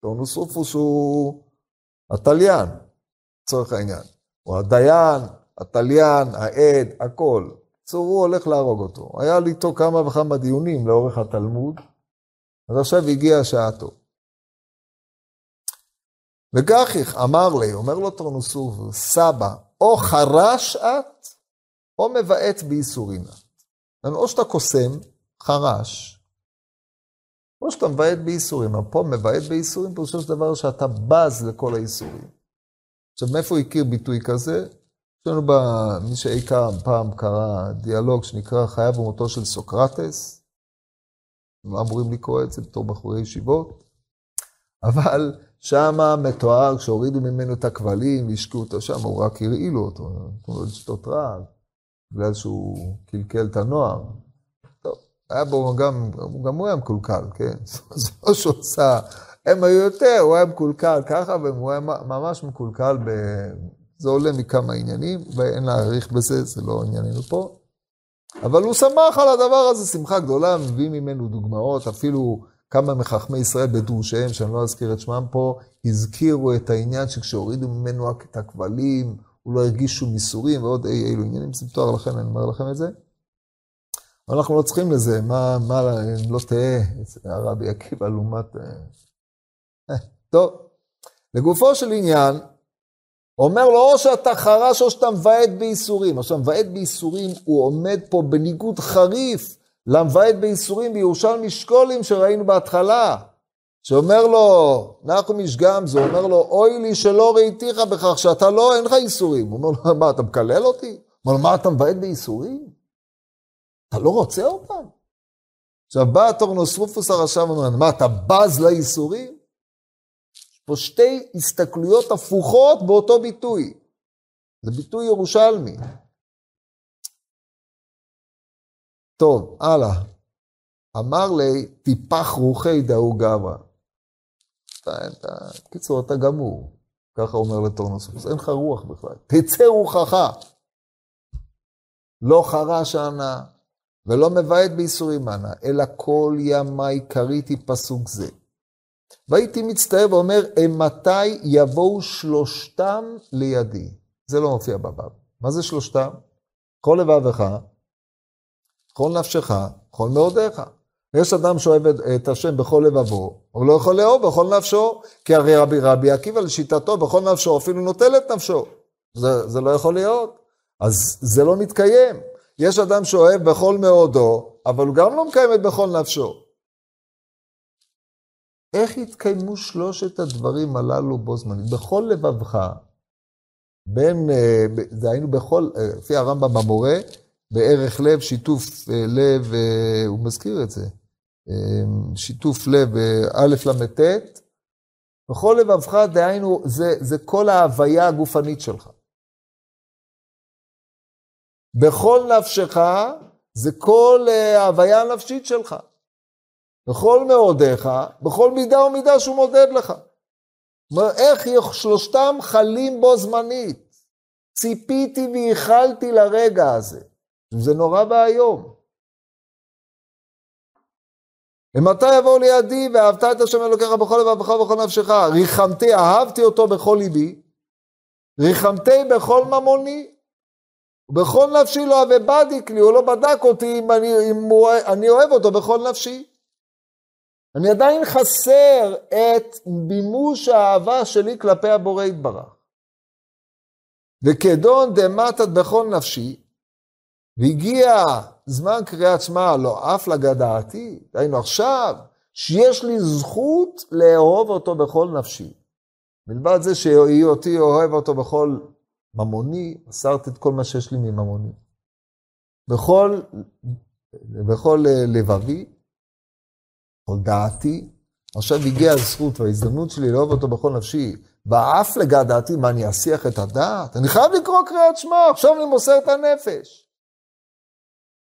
טורנוס רופוס הוא התליין, לצורך העניין. הוא הדיין, התליין, העד, הכל. הוא הולך להרוג אותו. היה לי איתו כמה וכמה דיונים לאורך התלמוד, אז עכשיו הגיעה שעתו. וגחיך אמר לי, אומר לו טרנוסוב, סבא, או חרש את, או מבעט בייסורין את. או שאתה קוסם, חרש, או שאתה מבעט בייסורים. אבל פה מבעט בייסורים, פירושו של דבר שאתה בז לכל הייסורים. עכשיו, מאיפה הוא הכיר ביטוי כזה? יש לנו מי שאי פעם קרא דיאלוג שנקרא חייו ומותו של סוקרטס. לא אמורים לקרוא את זה בתור בחורי ישיבות. אבל שמה מתואר, כשהורידו ממנו את הכבלים והשקיעו אותו שם, הוא רק הרעילו אותו, נתנו לו לשתות רעל, בגלל שהוא קלקל את הנוער. היה בו גם, גם הוא היה מקולקל, כן? זה לא שהוא עשה, הם היו יותר, הוא היה מקולקל ככה, והוא היה ממש מקולקל ב... זה עולה מכמה עניינים, ואין להאריך בזה, זה לא ענייננו פה. אבל הוא שמח על הדבר הזה, שמחה גדולה, מביא ממנו דוגמאות, אפילו כמה מחכמי ישראל בדרושיהם, שאני לא אזכיר את שמם פה, הזכירו את העניין שכשהורידו ממנו את הכבלים, הוא לא הרגיש שום ייסורים ועוד אי אילו עניינים, זה מתואר לכם, אני אומר לכם את זה. אנחנו לא צריכים לזה, מה, מה, לא תהא, הרבי עקיבא לעומת... אה, טוב, לגופו של עניין, אומר לו, או שאתה חרש או שאתה מבעט בייסורים. עכשיו, מבעט בייסורים, הוא עומד פה בניגוד חריף למבעט בייסורים בירושלמי שקולים שראינו בהתחלה. שאומר לו, נחו משגם, זה אומר לו, אוי לי שלא ראיתיך בכך שאתה לא, אין לך ייסורים. הוא אומר לו, מה, אתה מקלל אותי? הוא אומר לו, מה, אתה מבעט בייסורים? אתה לא רוצה אותם? עכשיו בא טורנוסרופוס הרשע ואומר, מה, אתה בז לייסורים? פה שתי הסתכלויות הפוכות באותו ביטוי. זה ביטוי ירושלמי. טוב, הלאה. אמר לי, טיפח רוחי דאו גברא. בקיצור, אתה גמור. ככה אומר לטורנוסופוס, אין לך רוח בכלל. תצא רוחך. לא חרש אנא, ולא מבעט בייסורים אנא, אלא כל ימי קריתי פסוק זה. והייתי מצטער ואומר, מתי יבואו שלושתם לידי? זה לא מופיע בבב. מה זה שלושתם? כל לבבך, כל נפשך, כל מאודיך. יש אדם שאוהב את השם בכל לבבו, הוא לא יכול לאהוב בכל נפשו, כי הרי רבי, רבי עקיבא לשיטתו בכל נפשו אפילו נוטל את נפשו. זה, זה לא יכול להיות. אז זה לא מתקיים. יש אדם שאוהב בכל מאודו, אבל הוא גם לא מקיים את בכל נפשו. איך יתקיימו שלושת הדברים הללו בו זמנית? בכל לבבך, בין, אה, זה היינו בכל, אה, לפי הרמב"ם במורה, בערך לב, שיתוף אה, לב, הוא מזכיר את זה, שיתוף לב, א' ל"ט, בכל לבבך, דהיינו, זה, זה כל ההוויה הגופנית שלך. בכל נפשך, זה כל ההוויה הנפשית שלך. בכל מאודיך, בכל מידה ומידה שהוא מודד לך. איך שלושתם חלים בו זמנית? ציפיתי וייחלתי לרגע הזה. זה נורא ואיום. ומתי יבואו לידי ואהבת את השם אלוקיך בכל לבבך ובכל נפשך? ריחמתי, אהבתי אותו בכל ליבי, ריחמתי בכל ממוני, ובכל נפשי לא אהבה בדיק לי, הוא לא בדק אותי אם אני, אם הוא, אני אוהב אותו בכל נפשי. אני עדיין חסר את מימוש האהבה שלי כלפי הבורא יתברך. וכדון דמתת בכל נפשי, והגיע זמן קריאת שמע לא אף לגדעתי, דהיינו עכשיו, שיש לי זכות לאהוב אותו בכל נפשי. מלבד זה שהיותי אוהב אותו בכל ממוני, מסרתי את כל מה שיש לי מממוני. בכל, בכל לבבי, כל דעתי. עכשיו הגיעה הזכות וההזדמנות שלי לאהוב אותו בכל נפשי, ואף לגע דעתי, מה, אני אסיח את הדעת? אני חייב לקרוא קריאת שמע, עכשיו אני מוסר את הנפש.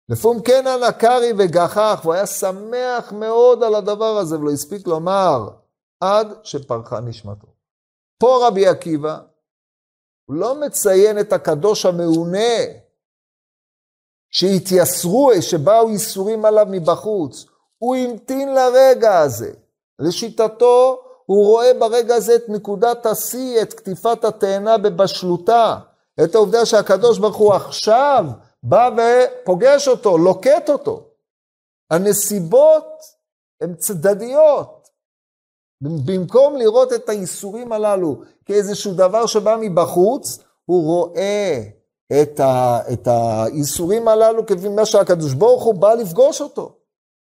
לפום כן אנא קרי וגחך, והוא היה שמח מאוד על הדבר הזה, ולא הספיק לומר, עד שפרחה נשמתו. פה רבי עקיבא, הוא לא מציין את הקדוש המעונה, שהתייסרו, שבאו ייסורים עליו מבחוץ. הוא המתין לרגע הזה. לשיטתו, הוא רואה ברגע הזה את נקודת השיא, את קטיפת התאנה בבשלותה, את העובדה שהקדוש ברוך הוא עכשיו בא ופוגש אותו, לוקט אותו. הנסיבות הן צדדיות. במקום לראות את האיסורים הללו כאיזשהו דבר שבא מבחוץ, הוא רואה את, ה, את האיסורים הללו כמה שהקדוש ברוך הוא בא לפגוש אותו.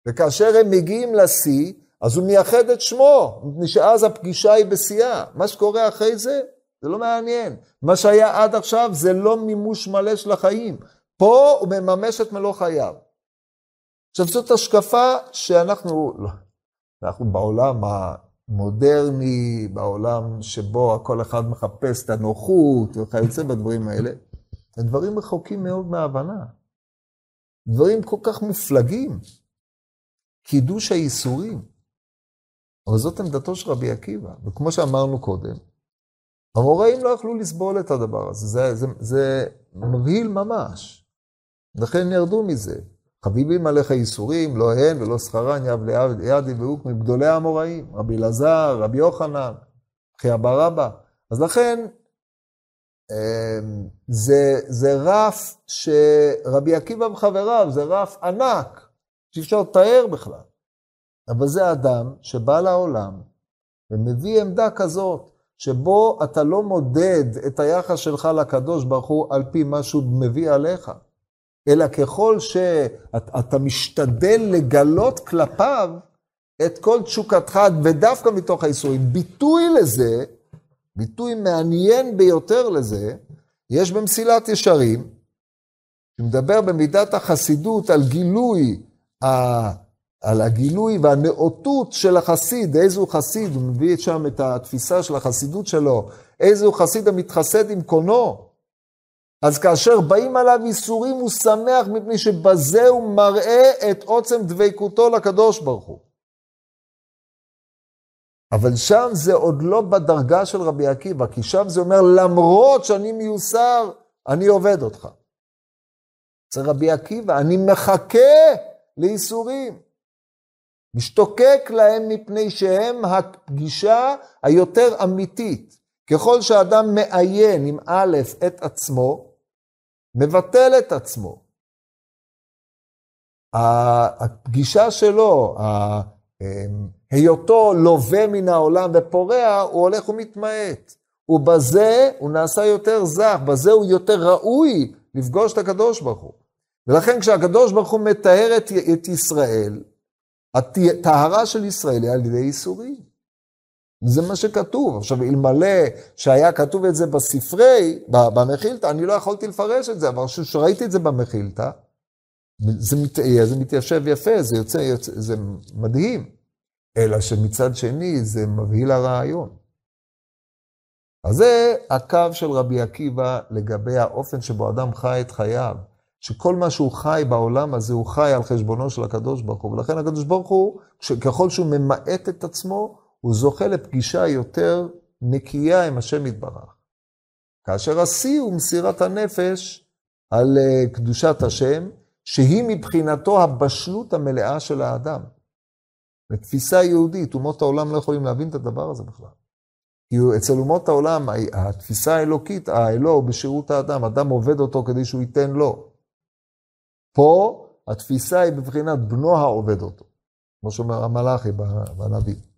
וכאשר הם מגיעים לשיא, אז הוא מייחד את שמו, מפני שאז הפגישה היא בשיאה. מה שקורה אחרי זה, זה לא מעניין. מה שהיה עד עכשיו זה לא מימוש מלא של החיים. פה הוא מממש את מלוא חייו. עכשיו זאת השקפה שאנחנו, לא, אנחנו בעולם המודרני, בעולם שבו כל אחד מחפש את הנוחות וכיוצא בדברים האלה, הדברים רחוקים מאוד מההבנה. דברים כל כך מופלגים. קידוש הייסורים. אבל זאת עמדתו של רבי עקיבא, וכמו שאמרנו קודם, המוראים לא יכלו לסבול את הדבר הזה, זה, זה, זה מבהיל ממש. לכן ירדו מזה. חביבים עליך ייסורים, לא הן ולא שכרן, יב ליד יבעוק מגדולי האמוראים, רבי אלעזר, רבי יוחנן, אחי אבא רבא. אז לכן, אמ, זה, זה רף שרבי עקיבא וחבריו, זה רף ענק. שאי אפשר לתאר בכלל. אבל זה אדם שבא לעולם ומביא עמדה כזאת, שבו אתה לא מודד את היחס שלך לקדוש ברוך הוא על פי מה שהוא מביא עליך, אלא ככל שאתה משתדל לגלות כלפיו את כל תשוקתך, ודווקא מתוך האיסורים. ביטוי לזה, ביטוי מעניין ביותר לזה, יש במסילת ישרים, שמדבר במידת החסידות על גילוי על הגילוי והנאותות של החסיד, איזה הוא חסיד, הוא מביא שם את התפיסה של החסידות שלו, איזה הוא חסיד המתחסד עם קונו. אז כאשר באים עליו איסורים הוא שמח מפני שבזה הוא מראה את עוצם דבקותו לקדוש ברוך הוא. אבל שם זה עוד לא בדרגה של רבי עקיבא, כי שם זה אומר למרות שאני מיוסר, אני עובד אותך. זה רבי עקיבא, אני מחכה לייסורים. משתוקק להם מפני שהם הפגישה היותר אמיתית. ככל שאדם מעיין עם א' את עצמו, מבטל את עצמו. הפגישה שלו, אמ, היותו לווה מן העולם ופורע, הוא הולך ומתמעט. ובזה הוא נעשה יותר זך, בזה הוא יותר ראוי לפגוש את הקדוש ברוך הוא. ולכן כשהקדוש ברוך הוא מטהר את, את ישראל, הטהרה של ישראל היא על ידי ייסורים. זה מה שכתוב. עכשיו, אלמלא שהיה כתוב את זה בספרי, במחילתא, אני לא יכולתי לפרש את זה, אבל כשראיתי את זה במחילתא, זה, מת, זה מתיישב יפה, זה יוצא, יוצא, זה מדהים. אלא שמצד שני זה מבהיל הרעיון. אז זה הקו של רבי עקיבא לגבי האופן שבו אדם חי את חייו. שכל מה שהוא חי בעולם הזה, הוא חי על חשבונו של הקדוש ברוך הוא. ולכן הקדוש ברוך הוא, ככל שהוא ממעט את עצמו, הוא זוכה לפגישה יותר נקייה עם השם יתברך. כאשר השיא הוא מסירת הנפש על אה, קדושת השם, שהיא מבחינתו הבשלות המלאה של האדם. בתפיסה יהודית, אומות העולם לא יכולים להבין את הדבר הזה בכלל. כי אצל אומות העולם, התפיסה האלוקית, האלוה הוא בשירות האדם, אדם עובד אותו כדי שהוא ייתן לו. פה התפיסה היא בבחינת בנו העובד אותו, כמו שאומר המלאכי בנביא.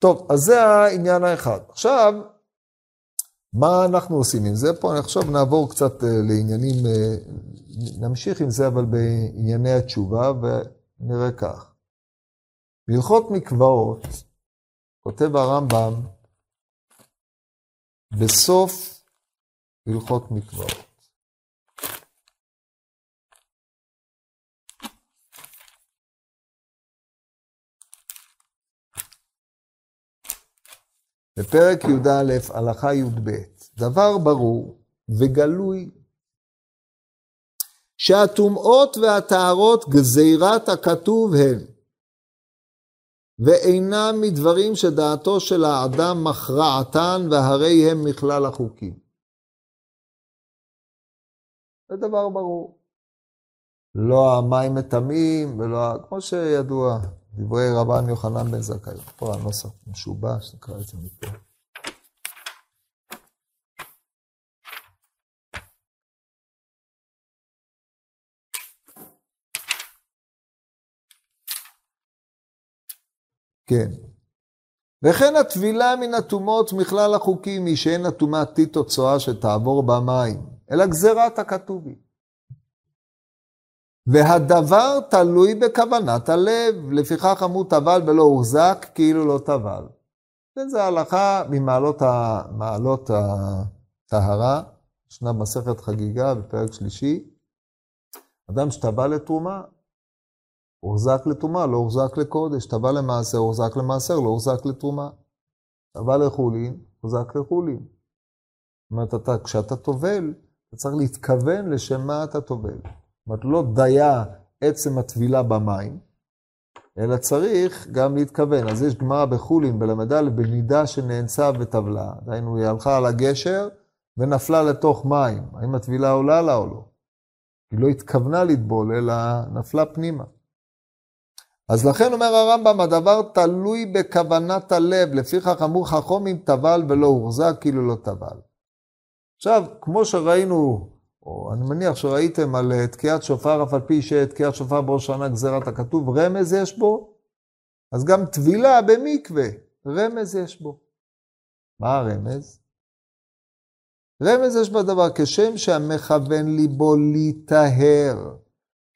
טוב, אז זה העניין האחד. עכשיו, מה אנחנו עושים עם זה? פה עכשיו נעבור קצת אה, לעניינים, אה, נמשיך עם זה, אבל בענייני התשובה, ונראה כך. בהלכות מקוואות, כותב הרמב"ם, בסוף הלכות מקוואות. בפרק י"א, הלכה י"ב, דבר ברור וגלוי, שהטומאות והטהרות גזירת הכתוב הן, ואינם מדברים שדעתו של האדם מכרעתן, והרי הם מכלל החוקים. זה דבר ברור. לא המים מטמאים, ולא, כמו שידוע, דברי רבן יוחנן בן זכאי. פה הנוסח משובש, נקרא את זה מפה. כן. וכן הטבילה מן הטומאות מכלל החוקים היא שאין הטומאה טיט או צואה שתעבור במים, אלא גזירת הכתובים. והדבר תלוי בכוונת הלב, לפיכך אמרו טבל ולא הוחזק כאילו לא טבל. וזו הלכה ממעלות מעלות הטהרה, ישנה מסכת חגיגה בפרק שלישי. אדם שטבל לתרומה, הוחזק לתרומה, לא הוחזק לקודש, טבל למעשר, הוחזק למעשר, לא הוחזק לתרומה. טבל לחולין, הוחזק לחולין. זאת אומרת, אתה, כשאתה טובל, אתה צריך להתכוון לשם מה אתה טובל. אומרת, לא דייה עצם הטבילה במים, אלא צריך גם להתכוון. אז יש גמרא בחולין בל"ד בנידה שנאנסה וטבלה. דהיינו, היא הלכה על הגשר ונפלה לתוך מים. האם הטבילה עולה לה או לא? היא לא התכוונה לטבול, אלא נפלה פנימה. אז לכן אומר הרמב"ם, הדבר תלוי בכוונת הלב, לפיכך אמרו חכומים טבל ולא הוחזק כאילו לא טבל. עכשיו, כמו שראינו או אני מניח שראיתם על אה, תקיעת שופר, אף על פי שתקיעת שופר בראש שנה גזירת הכתוב, רמז יש בו, אז גם טבילה במקווה, רמז יש בו. מה הרמז? רמז יש בדבר, כשם שהמכוון ליבו להיטהר,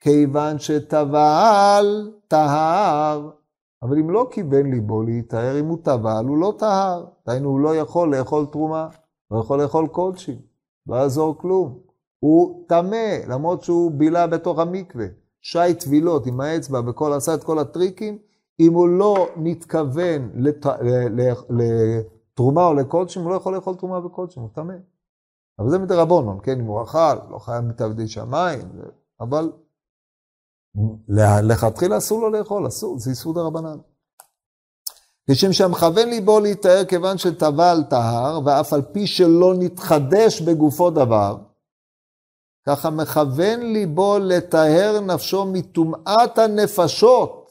כיוון שטבל, טהר. אבל אם לא כיוון ליבו להיטהר, אם הוא טבל, הוא לא טהר. דהיינו, הוא לא יכול לאכול תרומה, לא יכול לאכול קודשים, לא יעזור כלום. הוא טמא, למרות שהוא בילה בתוך המקווה. שי טבילות עם האצבע וכל, עשה את כל הטריקים, אם הוא לא מתכוון לת... לתרומה או לקודשים, הוא לא יכול לאכול תרומה וקודשים, הוא טמא. אבל זה מדרבנון, כן? אם הוא אכל, לא חייב מתעבדי שמיים, אבל לכתחילה אסור לו לאכול, אסור, זה איסור דרבנן. כשם שהמכוון ליבו להיטהר כיוון שטבל טהר, ואף על פי שלא נתחדש בגופו דבר, ככה מכוון ליבו לטהר נפשו מטומאת הנפשות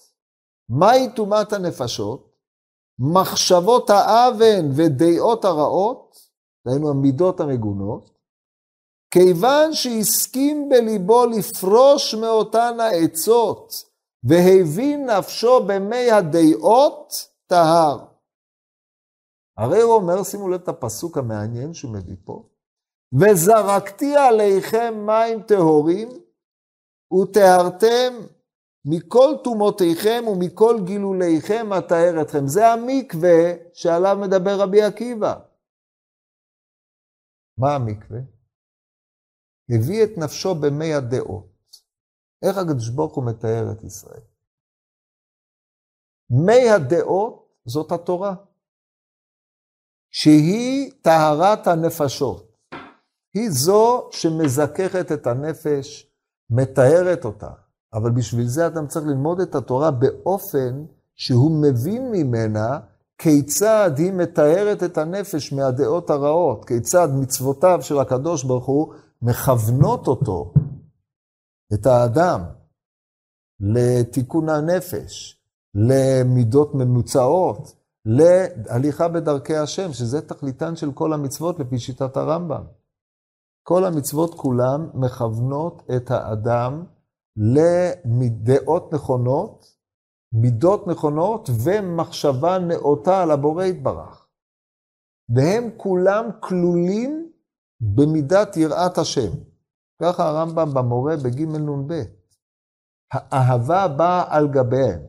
מהי טומאת הנפשות? מחשבות האוון ודעות הרעות, דהיינו המידות המגונות, כיוון שהסכים בליבו לפרוש מאותן העצות, והבין נפשו במי הדעות, טהר. הרי הוא אומר, שימו לב את הפסוק המעניין שהוא מביא פה, וזרקתי עליכם מים טהורים, וטהרתם מכל טומאותיכם ומכל גילוליכם אטהר אתכם. זה המקווה שעליו מדבר רבי עקיבא. מה המקווה? הביא את נפשו במי הדעות. איך הקדוש ברוך הוא מתאר את ישראל? מי הדעות זאת התורה, שהיא טהרת הנפשות. היא זו שמזככת את הנפש, מטהרת אותה. אבל בשביל זה אדם צריך ללמוד את התורה באופן שהוא מבין ממנה כיצד היא מטהרת את הנפש מהדעות הרעות, כיצד מצוותיו של הקדוש ברוך הוא מכוונות אותו, את האדם, לתיקון הנפש, למידות ממוצעות, להליכה בדרכי השם, שזה תכליתן של כל המצוות לפי שיטת הרמב"ם. כל המצוות כולן מכוונות את האדם לדעות נכונות, מידות נכונות ומחשבה נאותה על הבורא יתברך. והם כולם כלולים במידת יראת השם. ככה הרמב"ם במורה בג' נ"ב. האהבה באה על גביהם.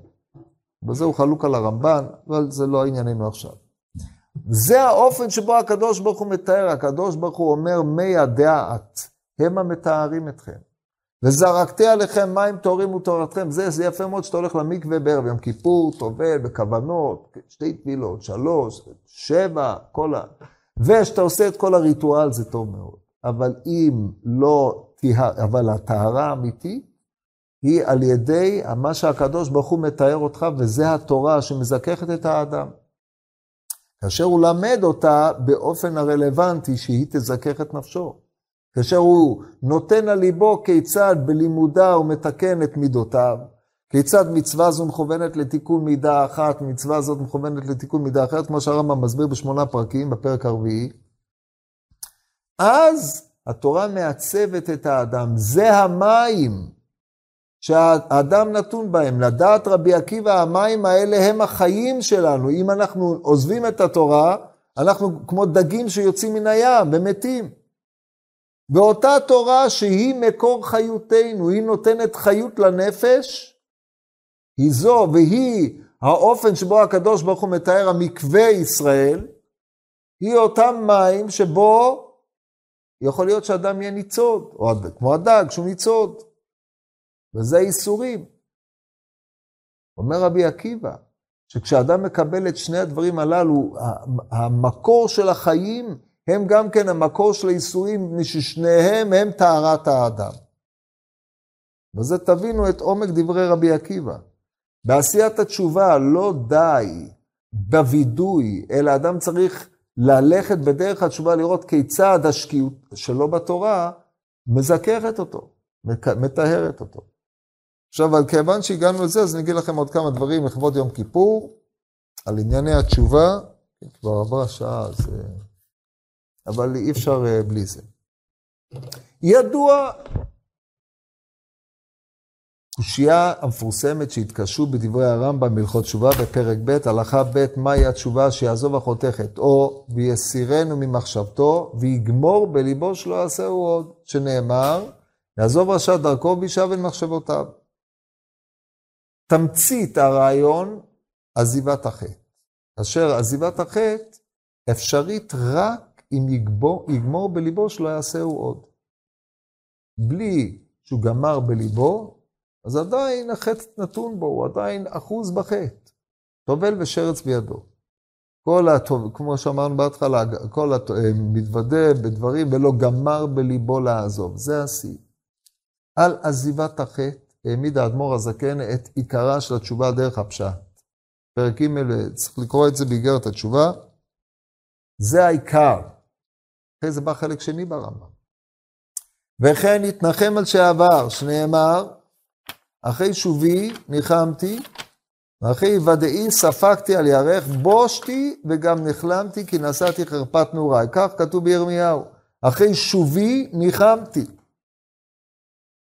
בזה הוא חלוק על הרמב"ן, אבל זה לא ענייננו עכשיו. זה האופן שבו הקדוש ברוך הוא מתאר, הקדוש ברוך הוא אומר, מי הדעת, הם המתארים אתכם. וזרקתי עליכם מים טהורים ותורתכם. זה, זה יפה מאוד שאתה הולך למקווה בערב יום כיפור, טובל, בכוונות, שתי תפילות, שלוש, שבע, כל ה... ושאתה עושה את כל הריטואל זה טוב מאוד. אבל אם לא תהיה, אבל הטהרה האמיתית היא על ידי מה שהקדוש ברוך הוא מתאר אותך, וזה התורה שמזככת את האדם. כאשר הוא למד אותה באופן הרלוונטי שהיא תזכך את נפשו. כאשר הוא נותן על ליבו כיצד בלימודה הוא מתקן את מידותיו, כיצד מצווה זו מכוונת לתיקון מידה אחת, מצווה זאת מכוונת לתיקון מידה אחרת, כמו שהרמב"ם מסביר בשמונה פרקים, בפרק הרביעי. אז התורה מעצבת את האדם, זה המים שהאדם נתון בהם. לדעת רבי עקיבא, המים האלה הם החיים שלנו. אם אנחנו עוזבים את התורה, אנחנו כמו דגים שיוצאים מן הים ומתים. ואותה תורה שהיא מקור חיותנו, היא נותנת חיות לנפש, היא זו והיא האופן שבו הקדוש ברוך הוא מתאר המקווה ישראל, היא אותם מים שבו יכול להיות שאדם יהיה ניצוד, או כמו הדג שהוא ניצוד, וזה איסורים. אומר רבי עקיבא, שכשאדם מקבל את שני הדברים הללו, המקור של החיים הם גם כן המקור של האיסורים, ששניהם הם טהרת האדם. וזה תבינו את עומק דברי רבי עקיבא. בעשיית התשובה לא די בווידוי, אלא אדם צריך ללכת בדרך התשובה לראות כיצד השקיעות שלו בתורה מזכרת אותו, מטהרת אותו. עכשיו, אבל כיוון שהגענו לזה, אז אני אגיד לכם עוד כמה דברים לכבוד יום כיפור, על ענייני התשובה, כבר עברה שעה, אז... אה, אבל אי אפשר אה, בלי זה. ידוע, קושייה המפורסמת שהתקשו בדברי הרמב"ם בהלכות תשובה בפרק ב', הלכה ב', מהי התשובה שיעזוב החותכת, או ויסירנו ממחשבתו, ויגמור בליבו שלא יעשהו עוד, שנאמר, יעזוב רשע דרכו וישב אל מחשבותיו. תמצית הרעיון, עזיבת החטא. אשר עזיבת החטא אפשרית רק אם יגבור, יגמור בליבו שלא יעשהו עוד. בלי שהוא גמר בליבו, אז עדיין החטא נתון בו, הוא עדיין אחוז בחטא. טובל ושרץ בידו. כל הטוב, כמו שאמרנו בהתחלה, כל המתוודה בדברים ולא גמר בליבו לעזוב. זה השיא. על עזיבת החטא העמיד האדמו"ר הזקן את עיקרה של התשובה דרך הפשט. פרק ג', צריך לקרוא את זה באיגרת התשובה. זה העיקר. אחרי זה בא חלק שני ברמב"ם. וכן התנחם על שעבר, שנאמר, אחרי שובי ניחמתי, אחי ודאי ספגתי על ירך, בושתי וגם נחלמתי כי נשאתי חרפת נעוריי. כך כתוב בירמיהו. אחרי שובי ניחמתי.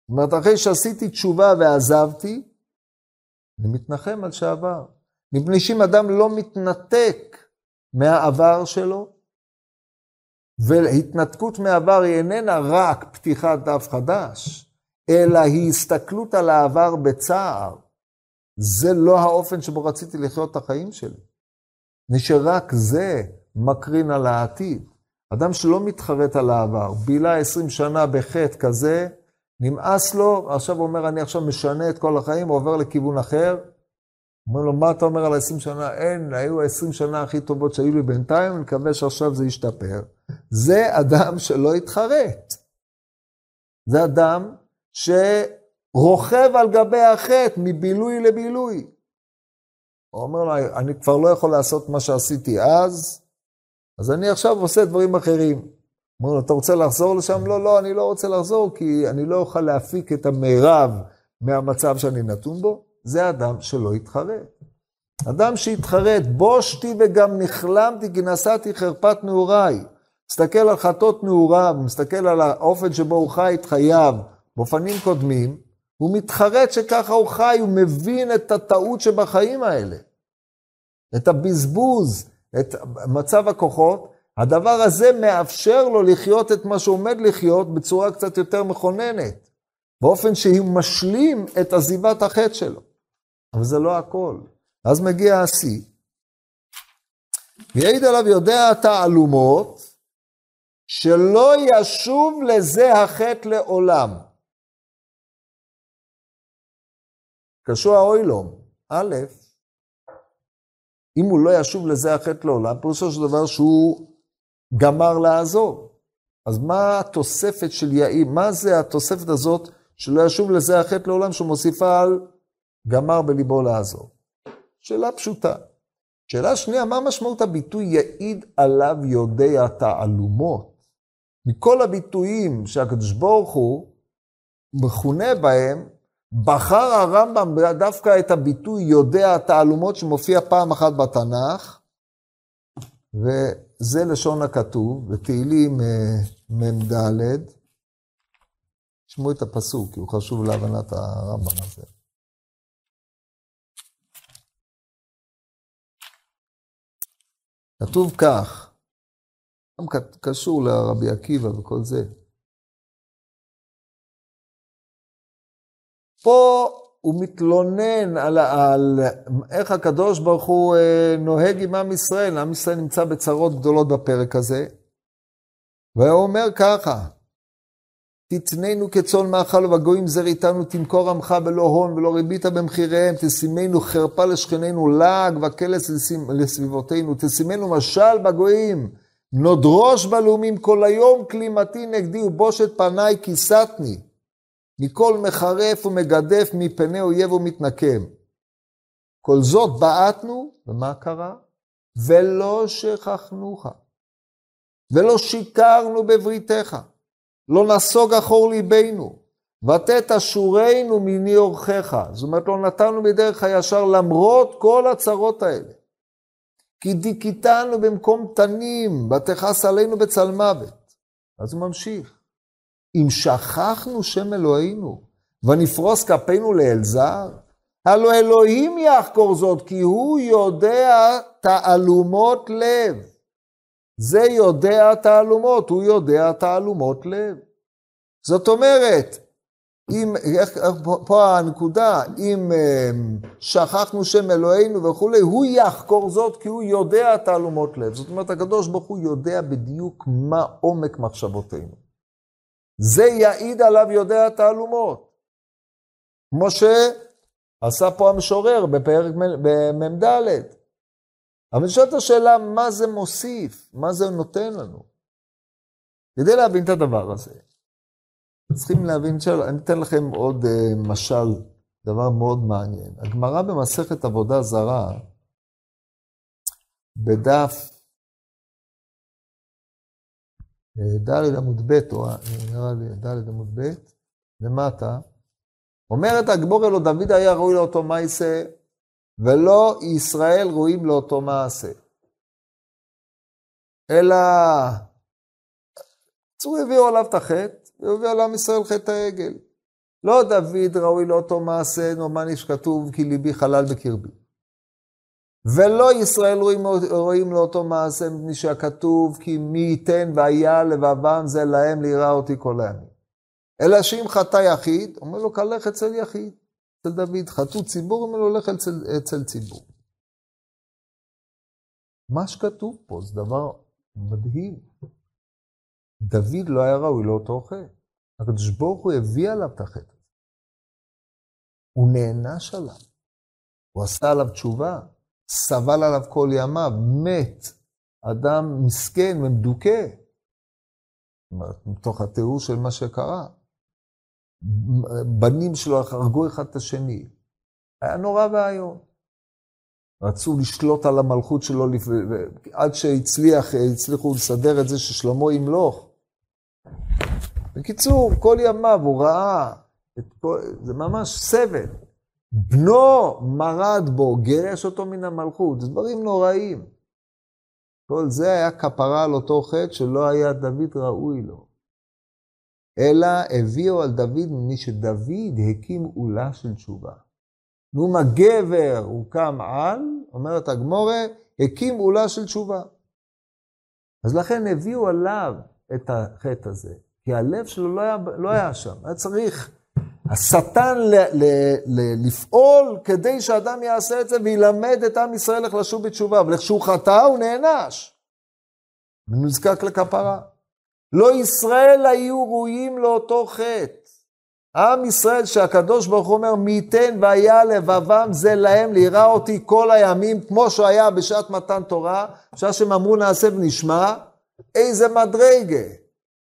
זאת אומרת, אחרי שעשיתי תשובה ועזבתי, אני מתנחם על שעבר. מפני שאם אדם לא מתנתק מהעבר שלו, והתנתקות מהעבר היא איננה רק פתיחת דף חדש, אלא היא הסתכלות על העבר בצער. זה לא האופן שבו רציתי לחיות את החיים שלי. מפני שרק זה מקרין על העתיד. אדם שלא מתחרט על העבר, בילה 20 שנה בחטא כזה, נמאס לו, עכשיו הוא אומר, אני עכשיו משנה את כל החיים, עובר לכיוון אחר. אומר לו, מה אתה אומר על ה-20 שנה? אין, היו ה-20 שנה הכי טובות שהיו לי בינתיים, אני מקווה שעכשיו זה ישתפר. זה אדם שלא התחרט. זה אדם שרוכב על גבי החטא מבילוי לבילוי. הוא אומר לו, אני כבר לא יכול לעשות מה שעשיתי אז, אז אני עכשיו עושה דברים אחרים. אומר לו, אתה רוצה לחזור לשם? לא, לא, אני לא רוצה לחזור, כי אני לא אוכל להפיק את המרב מהמצב שאני נתון בו. זה אדם שלא התחרט. אדם שהתחרט, בושתי וגם נכלמתי כי נשאתי חרפת נעוריי. מסתכל על חטות נעוריו, מסתכל על האופן שבו הוא חי את חייו באופנים קודמים, הוא מתחרט שככה הוא חי, הוא מבין את הטעות שבחיים האלה. את הבזבוז, את מצב הכוחות, הדבר הזה מאפשר לו לחיות את מה שהוא עומד לחיות בצורה קצת יותר מכוננת, באופן שהוא משלים את עזיבת החטא שלו. אבל זה לא הכל. אז מגיע השיא. ויעיד עליו יודע התעלומות, שלא ישוב לזה החטא לעולם. קשוע אוילום, א', אם הוא לא ישוב לזה החטא לעולם, פירושו של דבר שהוא גמר לעזוב. אז מה התוספת של יאיר? מה זה התוספת הזאת שלא ישוב לזה החטא לעולם שמוסיפה על גמר בליבו לעזוב? שאלה פשוטה. שאלה שנייה, מה משמעות הביטוי יעיד עליו יודע תעלומות? מכל הביטויים שהקדוש ברוך הוא מכונה בהם, בחר הרמב"ם דווקא את הביטוי יודע התעלומות שמופיע פעם אחת בתנ"ך, וזה לשון הכתוב, בתהילים מ"ד. תשמעו את הפסוק, כי הוא חשוב להבנת הרמב"ם הזה. כתוב כך, גם קשור לרבי עקיבא וכל זה. פה הוא מתלונן על, על איך הקדוש ברוך הוא אה, נוהג עם עם ישראל. עם ישראל נמצא בצרות גדולות בפרק הזה. והוא אומר ככה, תתננו כצאן מאכל ובגויים זריתנו, תמכור עמך בלא הון ולא ריבית במחיריהם, תשימנו חרפה לשכנינו, לעג וקלס לסביבותינו, תשימנו משל בגויים, נודרוש בלאומים כל היום כלימתי נגדי ובושת פניי כיסתני. מכל מחרף ומגדף מפני אויב ומתנקם. כל זאת בעטנו, ומה קרה? ולא שכחנוך, ולא שיקרנו בבריתך, לא נסוג אחור ליבנו, ותת אשורנו מני אורחך. זאת אומרת, לא נתנו מדרך הישר למרות כל הצרות האלה. כי דיכיתנו במקום תנים, ותכעס עלינו בצל מוות. אז הוא ממשיך. אם שכחנו שם אלוהינו, ונפרוס כפינו לאל זר, הלא אלוהים יחקור זאת, כי הוא יודע תעלומות לב. זה יודע תעלומות, הוא יודע תעלומות לב. זאת אומרת, אם, איך, פה הנקודה, אם אמ, שכחנו שם אלוהינו וכולי, הוא יחקור זאת כי הוא יודע תעלומות לב. זאת אומרת, הקדוש ברוך הוא יודע בדיוק מה עומק מחשבותינו. זה יעיד עליו יודע תעלומות. כמו שעשה פה המשורר בפרק מ"ד. אבל את השאלה, מה זה מוסיף? מה זה נותן לנו? כדי להבין את הדבר הזה, צריכים להבין, של... אני אתן לכם עוד uh, משל, דבר מאוד מעניין. הגמרא במסכת עבודה זרה, בדף ד' עמוד ב', או נראה לי ד' עמוד ב', למטה, אומרת הגמור אלו, דוד היה ראוי לאותו מייסה, ולא ישראל ראויים לאותו מעשה. אלא, צור הביאו עליו את החטא, והביאו לעם ישראל חטא העגל. לא דוד ראוי לאותו מעשה, נאמני שכתוב, כי ליבי חלל בקרבי. ולא ישראל רואים, רואים לאותו מעשה, מפני שהכתוב, כי מי ייתן והיה לבבם זה להם ליראה אותי כל הימים. אלא שאם חטא יחיד, אומר לו, כלך אצל יחיד, אצל דוד. חטאו ציבור, אומר לו, לך אצל, אצל ציבור. מה שכתוב פה זה דבר מדהים. דוד לא היה ראוי לאותו חטא. הקדוש ברוך הוא הביא עליו את החטא. הוא נענש עליו. הוא עשה עליו תשובה. סבל עליו כל ימיו, מת. אדם מסכן ומדוכא. מתוך התיאור של מה שקרה. בנים שלו הרגו אחד את השני. היה נורא ואיום. רצו לשלוט על המלכות שלו, עד שהצליחו לסדר את זה ששלמה ימלוך. בקיצור, כל ימיו הוא ראה, כל, זה ממש סבל. בנו מרד בו, גירש אותו מן המלכות, זה דברים נוראים. כל זה היה כפרה על אותו חטא שלא היה דוד ראוי לו. אלא הביאו על דוד מפני שדוד הקים עולה של תשובה. נו מה גבר הוא קם על, אומרת הגמורה, הקים עולה של תשובה. אז לכן הביאו עליו את החטא הזה, כי הלב שלו לא היה, לא היה שם, היה צריך השטן ל, ל, ל, לפעול כדי שאדם יעשה את זה וילמד את עם ישראל איך לשוב בתשובה, אבל איך שהוא חטא הוא נענש. ונזקק לכפרה. לא ישראל היו ראויים לאותו חטא. עם ישראל שהקדוש ברוך הוא אומר, מי ייתן והיה לבבם זה להם ליראה אותי כל הימים, כמו שהיה בשעת מתן תורה, בשעה שהם אמרו נעשה ונשמע, איזה מדרגה.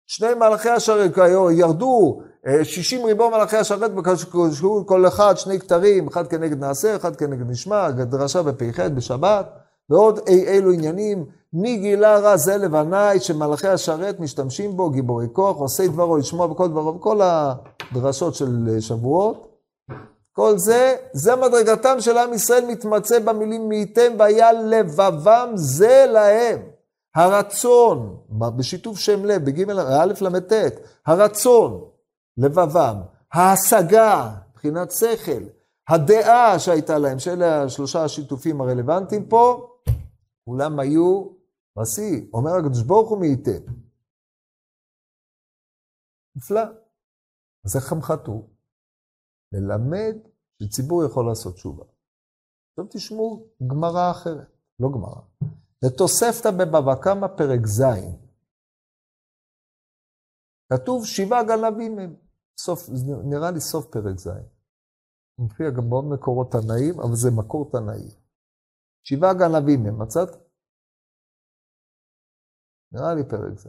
שני מלאכי השרת ירדו, 60 ריבו מלאכי השרת וקשרו כל אחד שני כתרים, אחד כנגד נעשה, אחד כנגד נשמע, דרשה בפ"ח בשבת, ועוד אי אלו עניינים. מי גילה רע זה לבניי שמלאכי השרת משתמשים בו, גיבורי כוח, עושי דברו, לשמוע בכל דברו, וכל הדרשות של שבועות. כל זה, זה מדרגתם של עם ישראל מתמצא במילים מי ייתן והיה לבבם זה להם. הרצון, בשיתוף שם לב, בג' א' ל"ט, הרצון, לבבם, ההשגה, מבחינת שכל, הדעה שהייתה להם, שאלה השלושה השיתופים הרלוונטיים פה, כולם היו בשיא. אומר הקדוש ברוך הוא מי ייתן. נפלא. אז איך הם? ללמד שציבור יכול לעשות תשובה. עכשיו תשמעו גמרא אחרת, לא גמרא. לתוספתא בבבא קמא פרק ז'. כתוב שבעה גנבים הם. סוף, נראה לי סוף פרק ז'. מופיע גם בעוד מקורות תנאיים, אבל זה מקור תנאי. שבעה גנבים הם, מצאת? נראה לי פרק ז'.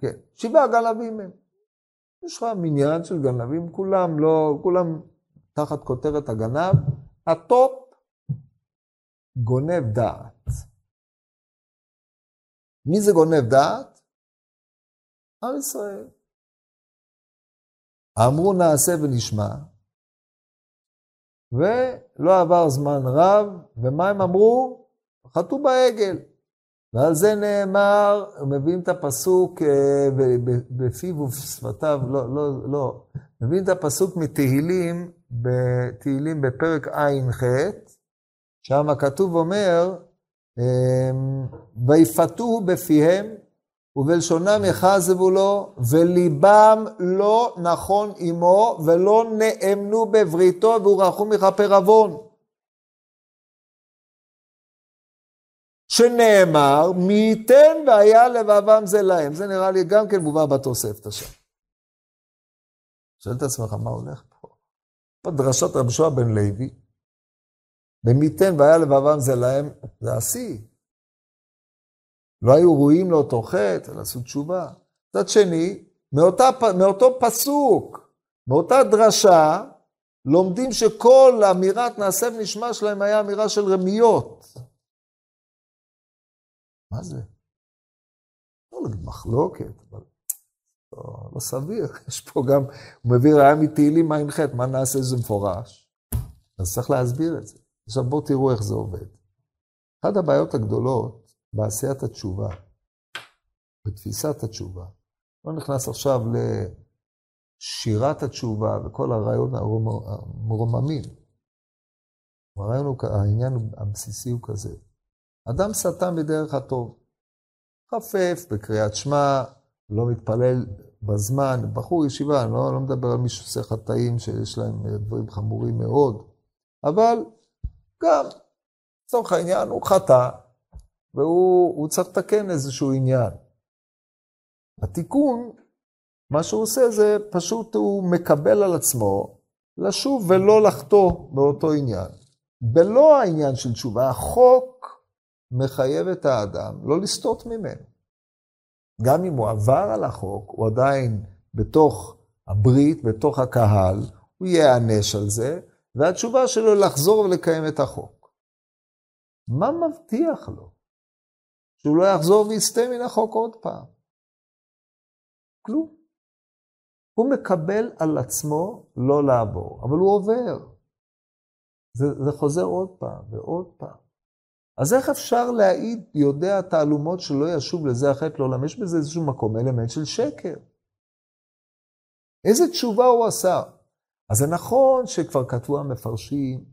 כן, שבעה גנבים הם. יש לך מניין של גנבים, כולם לא, כולם תחת כותרת הגנב, ה top גונב דעת. מי זה גונב דעת? עם ישראל. אמרו נעשה ונשמע, ולא עבר זמן רב, ומה הם אמרו? חטאו בעגל. ועל זה נאמר, מביאים את הפסוק אה, בפיו ובשפתיו, לא, לא, לא, מביאים את הפסוק מתהילים, בתהילים בפרק ע"ח, שם כתוב אומר, ויפתוהו בפיהם ובלשונם יחזבו לו, וליבם לא נכון עמו, ולא נאמנו בבריתו, והורחו מכפר עוון. שנאמר, מי ייתן והיה לבבם זה להם. זה נראה לי גם כן מובא בתוספתא שם. שואל את עצמך, מה הולך פה? פה דרשת רבי שועה בן לוי, ומי ייתן והיה לבבם זה להם, זה השיא. לא היו ראויים לאותו חטא, אלא עשו תשובה. מצד שני, מאותה, מאותו פסוק, מאותה דרשה, לומדים שכל אמירת נעשה ונשמע שלהם היה אמירה של רמיות. מה זה? לא להגיד מחלוקת, אבל לא, לא סביר. יש פה גם, הוא מביא ראיה מתהילים ע"ח, מה נעשה זה מפורש? אז צריך להסביר את זה. עכשיו בואו תראו איך זה עובד. אחת הבעיות הגדולות בעשיית התשובה, בתפיסת התשובה, לא נכנס עכשיו לשירת התשובה וכל הרעיון המרוממים. הרעיון הוא, העניין הבסיסי הוא כזה. אדם סתם בדרך הטוב. חפף בקריאת שמע, לא מתפלל בזמן, בחור ישיבה, אני לא, לא מדבר על מי שעושה חטאים שיש להם דברים חמורים מאוד, אבל גם, לצורך העניין, הוא חטא, והוא צריך לתקן איזשהו עניין. התיקון, מה שהוא עושה זה פשוט הוא מקבל על עצמו לשוב ולא לחטוא באותו עניין. בלא העניין של תשובה, החוק מחייב את האדם לא לסטות ממנו. גם אם הוא עבר על החוק, הוא עדיין בתוך הברית, בתוך הקהל, הוא ייענש על זה, והתשובה שלו לחזור ולקיים את החוק. מה מבטיח לו? שהוא לא יחזור ויסטה מן החוק עוד פעם. כלום. הוא מקבל על עצמו לא לעבור, אבל הוא עובר. זה, זה חוזר עוד פעם ועוד פעם. אז איך אפשר להעיד, יודע תעלומות שלא ישוב לזה החטא לעולם? יש בזה איזשהו מקום אלמנט של שקר. איזה תשובה הוא עשה? אז זה נכון שכבר כתבו המפרשים,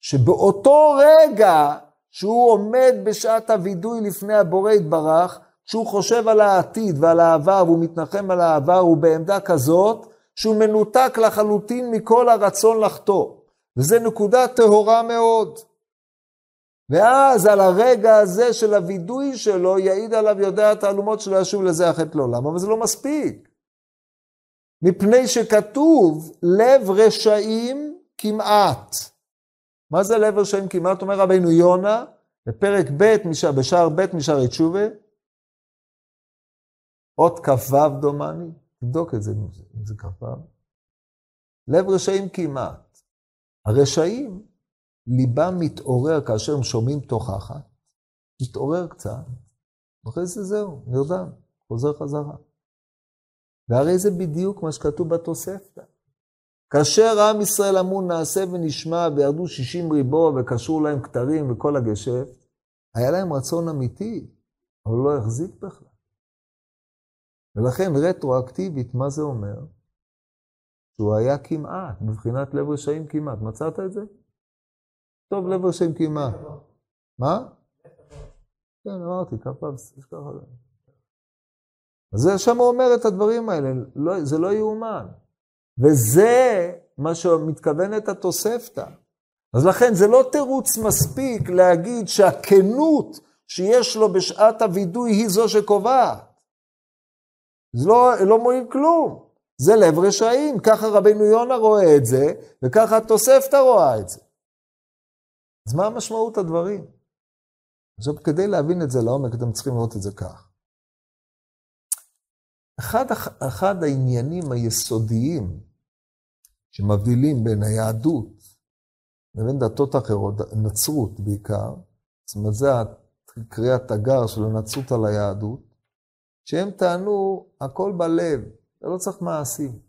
שבאותו רגע שהוא עומד בשעת הווידוי לפני הבורא יתברך, שהוא חושב על העתיד ועל העבר, והוא מתנחם על העבר, הוא בעמדה כזאת, שהוא מנותק לחלוטין מכל הרצון לחטוא. וזו נקודה טהורה מאוד. ואז על הרגע הזה של הווידוי שלו, יעיד עליו יודע התעלומות שלו ישוב לזה החטא לעולם, אבל זה לא מספיק. מפני שכתוב לב רשעים כמעט. מה זה לב רשעים כמעט? אומר רבינו יונה, בפרק ב', בשער ב' משערי תשובה, אות כ"ו דומני, תבדוק את זה, אם זה כ"ו. לב רשעים כמעט. הרשעים, ליבם מתעורר כאשר הם שומעים תוכחת, מתעורר קצת, ואחרי זה זהו, נרדם, חוזר חזרה. והרי זה בדיוק מה שכתוב בתוספתא. כאשר עם ישראל אמרו נעשה ונשמע וירדו שישים ריבוע וקשרו להם כתרים וכל הגשף, היה להם רצון אמיתי, אבל לא החזיק בכלל. ולכן רטרואקטיבית, מה זה אומר? שהוא היה כמעט, מבחינת לב רשעים כמעט. מצאת את זה? טוב, לב רשעים כמעט. מה? כן, אמרתי, פעם, יש ככה. אז שם אומר את הדברים האלה, לא, זה לא יאומן. וזה מה שמתכוונת התוספתא. אז לכן זה לא תירוץ מספיק להגיד שהכנות שיש לו בשעת הווידוי היא זו שקובעת. זה לא, לא מועיל כלום. זה לב רשעים, ככה רבינו יונה רואה את זה, וככה התוספתא רואה את זה. אז מה המשמעות הדברים? עכשיו, כדי להבין את זה לעומק, אתם צריכים לראות את זה כך. אחד, אחד העניינים היסודיים שמבדילים בין היהדות לבין דתות אחרות, נצרות בעיקר, זאת אומרת, זה קריאת תגר של הנצרות על היהדות, שהם טענו, הכל בלב, אתה לא צריך מעשים.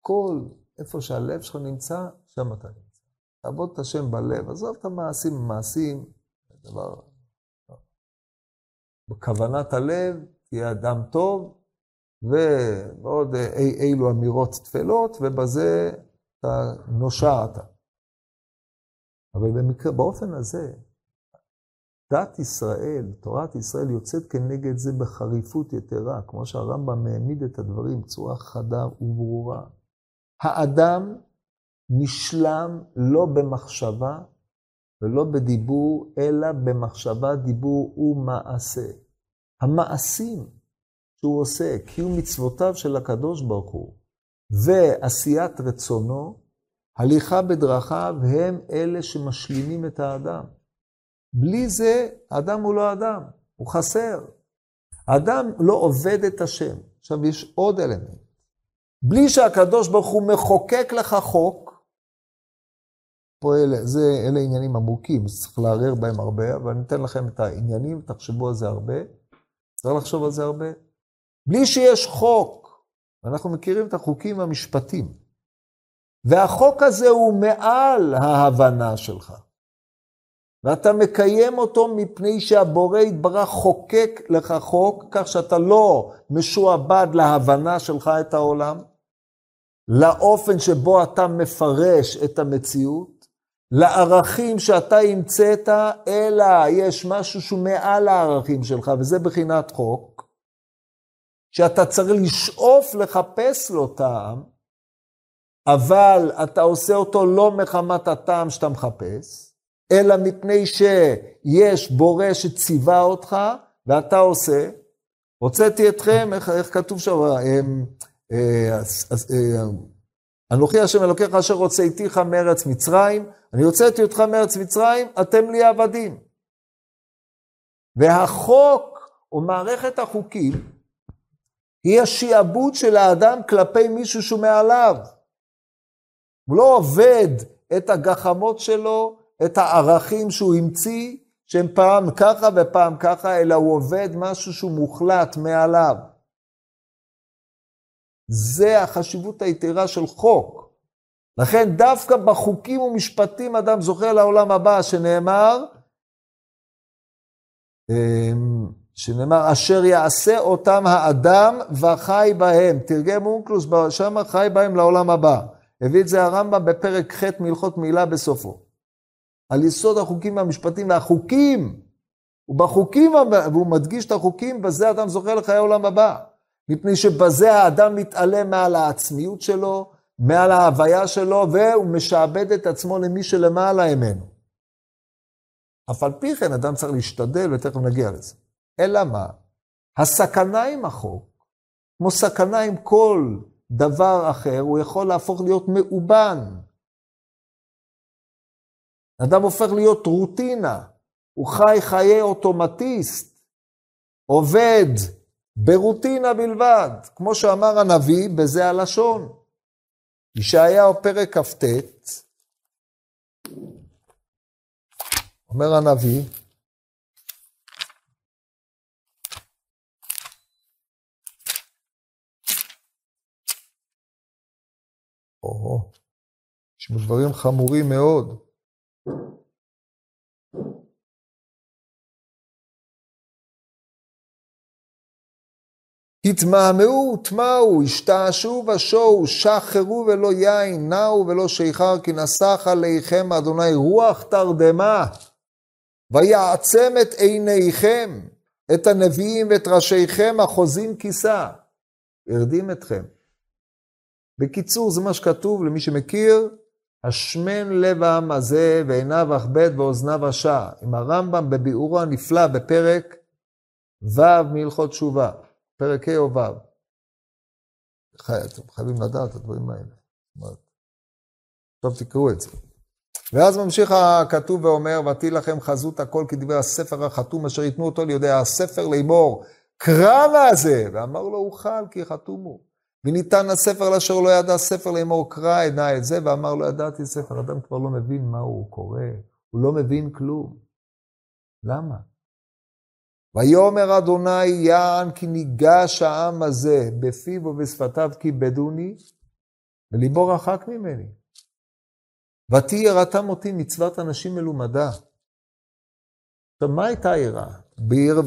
כל, איפה שהלב שלך נמצא, שם אתה נמצא. תעבוד את השם בלב, עזוב את המעשים, המעשים, דבר... בכוונת הלב, תהיה אדם טוב, ועוד אי, אילו אמירות תפלות, ובזה אתה נושעת. אבל במקרה, באופן הזה, דת ישראל, תורת ישראל יוצאת כנגד זה בחריפות יתרה, כמו שהרמב"ם העמיד את הדברים בצורה חדה וברורה. האדם נשלם לא במחשבה ולא בדיבור, אלא במחשבה, דיבור ומעשה. המעשים שהוא עושה, קיום מצוותיו של הקדוש ברוך הוא, ועשיית רצונו, הליכה בדרכיו, הם אלה שמשלימים את האדם. בלי זה, האדם הוא לא אדם, הוא חסר. האדם לא עובד את השם. עכשיו, יש עוד אלמנט. בלי שהקדוש ברוך הוא מחוקק לך חוק, פה אלה, זה, אלה עניינים עמוקים, צריך לערער בהם הרבה, אבל אני אתן לכם את העניינים, תחשבו על זה הרבה. צריך לחשוב על זה הרבה. בלי שיש חוק, ואנחנו מכירים את החוקים המשפטיים, והחוק הזה הוא מעל ההבנה שלך. ואתה מקיים אותו מפני שהבורא יתברך חוקק לך חוק, כך שאתה לא משועבד להבנה שלך את העולם, לאופן שבו אתה מפרש את המציאות, לערכים שאתה המצאת, אלא יש משהו שהוא מעל הערכים שלך, וזה בחינת חוק, שאתה צריך לשאוף לחפש לו טעם, אבל אתה עושה אותו לא מחמת הטעם שאתה מחפש, אלא מפני שיש בורא שציווה אותך, ואתה עושה. הוצאתי אתכם, איך, איך כתוב שם? אנוכי השם אלוקיך אשר הוצאתיך מארץ מצרים, אני הוצאתי אותך מארץ מצרים, אתם לי עבדים. והחוק, או מערכת החוקים, היא השיעבוד של האדם כלפי מישהו שהוא מעליו. הוא לא עובד את הגחמות שלו, את הערכים שהוא המציא, שהם פעם ככה ופעם ככה, אלא הוא עובד משהו שהוא מוחלט מעליו. זה החשיבות היתרה של חוק. לכן דווקא בחוקים ומשפטים אדם זוכה לעולם הבא, שנאמר, אמ, שנאמר, אשר יעשה אותם האדם וחי בהם. תרגם אונקלוס, שם חי בהם לעולם הבא. הביא את זה הרמב"ם בפרק ח' מהלכות מילה בסופו. על יסוד החוקים והמשפטים והחוקים. ובחוקים, והוא מדגיש את החוקים, בזה אדם זוכה לחיי העולם הבא. מפני שבזה האדם מתעלם מעל העצמיות שלו, מעל ההוויה שלו, והוא משעבד את עצמו למי שלמעלה ממנו. אף על פי כן אדם צריך להשתדל, ותכף נגיע לזה. אלא מה? הסכנה עם החוק, כמו סכנה עם כל דבר אחר, הוא יכול להפוך להיות מאובן. אדם הופך להיות רוטינה, הוא חי חיי אוטומטיסט, עובד ברוטינה בלבד, כמו שאמר הנביא, בזה הלשון. ישעיהו פרק כ"ט, אומר הנביא, יש דברים חמורים מאוד. התמהמהו, טמאו, השתעשעו ושואו, שחרו ולא יין, נעו ולא שיכר, כי נסח עליכם אדוני רוח תרדמה, ויעצם את עיניכם, את הנביאים ואת ראשיכם החוזים כיסה. הרדים אתכם. בקיצור, זה מה שכתוב למי שמכיר, השמן לב העם הזה ועיניו אכבד ואוזניו השע. עם הרמב"ם בביאורו הנפלא בפרק ו' מהלכות תשובה. פרק ה' או ו'. אתם חייבים לדעת את הדברים האלה. עכשיו תקראו את זה. ואז ממשיך הכתוב ואומר, ותהי לכם חזות הכל כדברי הספר החתום אשר ייתנו אותו לידי הספר לאמור, קרא נא זה, ואמר לו אוכל כי חתום הוא. וניתן הספר לאשר לא ידע ספר לאמור, קרא עיני את זה, ואמר לו ידעתי ספר. אדם כבר לא מבין מה הוא קורא, הוא לא מבין כלום. למה? ויאמר אדוני יען כי ניגש העם הזה בפיו ובשפתיו כיבדוני, וליבו רחק ממני. ותהי יראתם אותי מצוות אנשים מלומדה. עכשיו, מה הייתה היראה?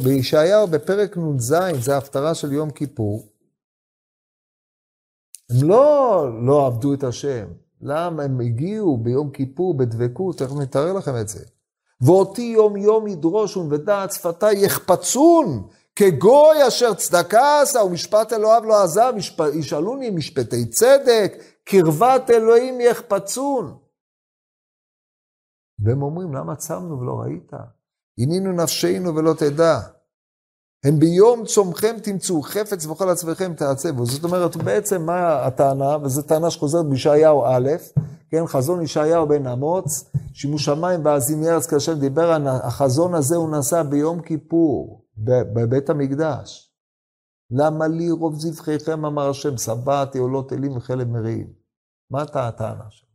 בישעיהו בפרק נ"ז, זה ההפטרה של יום כיפור, הם לא לא עבדו את השם. למה? הם הגיעו ביום כיפור בדבקות, תכף נתאר לכם את זה. ואותי יום יום ידרושון ודעת שפתי יחפצון, כגוי אשר צדקה עשה ומשפט אלוהיו לא עזב, ישאלוני משפטי צדק, קרבת אלוהים יחפצון. והם אומרים, למה צמנו ולא ראית? הנינו נפשנו ולא תדע. הם ביום צומכם תמצאו חפץ וכל עצמכם תעצבו. זאת אומרת, בעצם מה הטענה, וזו טענה שחוזרת בישעיהו א', כן, חזון ישעיהו בן אמוץ, שימוש שמיים ואזים ארץ כאשר דיבר, החזון הזה הוא נעשה ביום כיפור, בבית המקדש. למה לי רוב זבחיכם, אמר השם, שבעתי עולות אלים וחלב מרעים. מה הטענה שלו?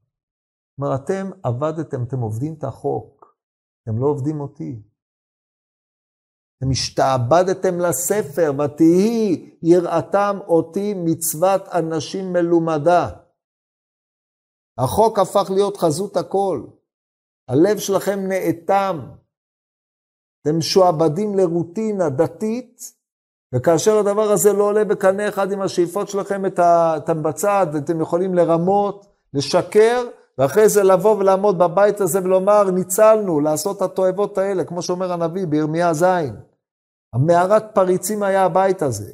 כלומר, אתם עבדתם, אתם עובדים את החוק, אתם לא עובדים אותי. אתם השתעבדתם לספר, ותהי יראתם אותי מצוות אנשים מלומדה. החוק הפך להיות חזות הכל. הלב שלכם נאטם. אתם משועבדים לרוטינה דתית, וכאשר הדבר הזה לא עולה בקנה אחד עם השאיפות שלכם, אתם בצד, אתם יכולים לרמות, לשקר, ואחרי זה לבוא ולעמוד בבית הזה ולומר, ניצלנו, לעשות את התועבות האלה, כמו שאומר הנביא בירמיה ז'. המערת פריצים היה הבית הזה.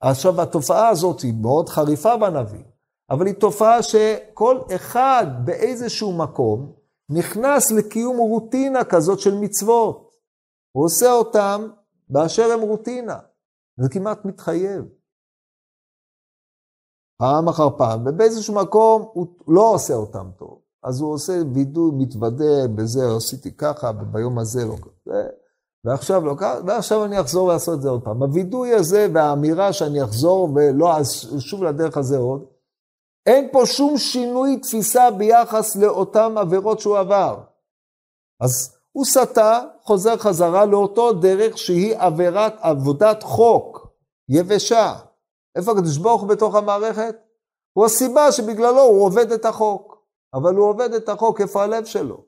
עכשיו, התופעה הזאת היא מאוד חריפה בנביא, אבל היא תופעה שכל אחד באיזשהו מקום נכנס לקיום רוטינה כזאת של מצוות. הוא עושה אותם באשר הם רוטינה. זה כמעט מתחייב. פעם אחר פעם, ובאיזשהו מקום הוא לא עושה אותם טוב. אז הוא עושה וידוי, מתוודה, בזה עשיתי ככה, וביום הזה לא ככה. ועכשיו לא ככה, ועכשיו אני אחזור לעשות את זה עוד פעם. הווידוי הזה והאמירה שאני אחזור ולא אז שוב לדרך הזה עוד, אין פה שום שינוי תפיסה ביחס לאותן עבירות שהוא עבר. אז הוא סטה, חוזר חזרה לאותו דרך שהיא עבירת עבודת חוק, יבשה. איפה הקדוש ברוך הוא בתוך המערכת? הוא הסיבה שבגללו הוא עובד את החוק. אבל הוא עובד את החוק, איפה הלב שלו?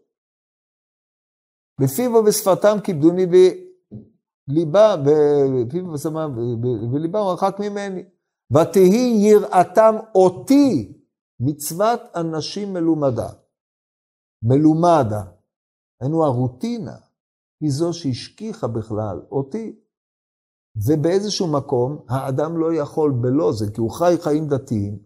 בפיו ובשפתם כיבדוני בליבה, בפיו ובשפתם וליבם רחק ממני. ותהי יראתם אותי מצוות אנשים מלומדה. מלומדה. היינו הרוטינה, היא זו שהשכיחה בכלל אותי. ובאיזשהו מקום האדם לא יכול בלא זה, כי הוא חי חיים דתיים,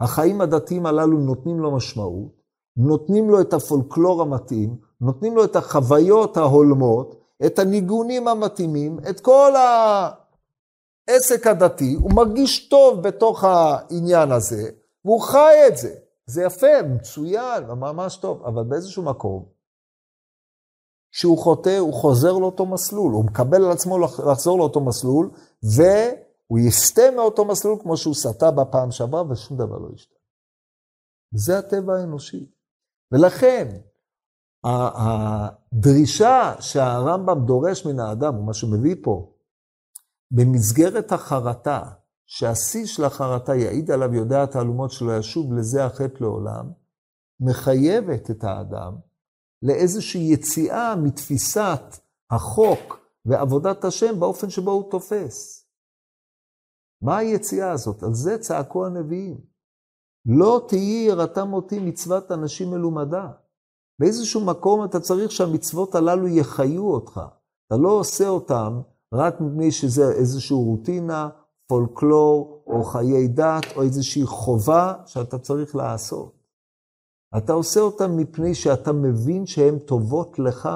החיים הדתיים הללו נותנים לו משמעות, נותנים לו את הפולקלור המתאים, נותנים לו את החוויות ההולמות, את הניגונים המתאימים, את כל העסק הדתי, הוא מרגיש טוב בתוך העניין הזה, והוא חי את זה. זה יפה, מצוין, ממש טוב, אבל באיזשהו מקום, כשהוא חוטא, הוא חוזר לאותו מסלול, הוא מקבל על עצמו לחזור לאותו מסלול, והוא יסטה מאותו מסלול כמו שהוא סטה בפעם שעברה, ושום דבר לא ישתנה. זה הטבע האנושי. ולכן, הדרישה שהרמב"ם דורש מן האדם, ומה שהוא מביא פה, במסגרת החרטה, שהשיא של החרטה יעיד עליו יודע התעלומות שלו ישוב לזה החטא לעולם, מחייבת את האדם לאיזושהי יציאה מתפיסת החוק ועבודת השם באופן שבו הוא תופס. מה היציאה הזאת? על זה צעקו הנביאים. לא תהי יראתם אותי מצוות אנשים מלומדה. באיזשהו מקום אתה צריך שהמצוות הללו יחיו אותך. אתה לא עושה אותם רק מפני שזה איזושהי רוטינה, פולקלור, או חיי דת, או איזושהי חובה שאתה צריך לעשות. אתה עושה אותם מפני שאתה מבין שהן טובות לך,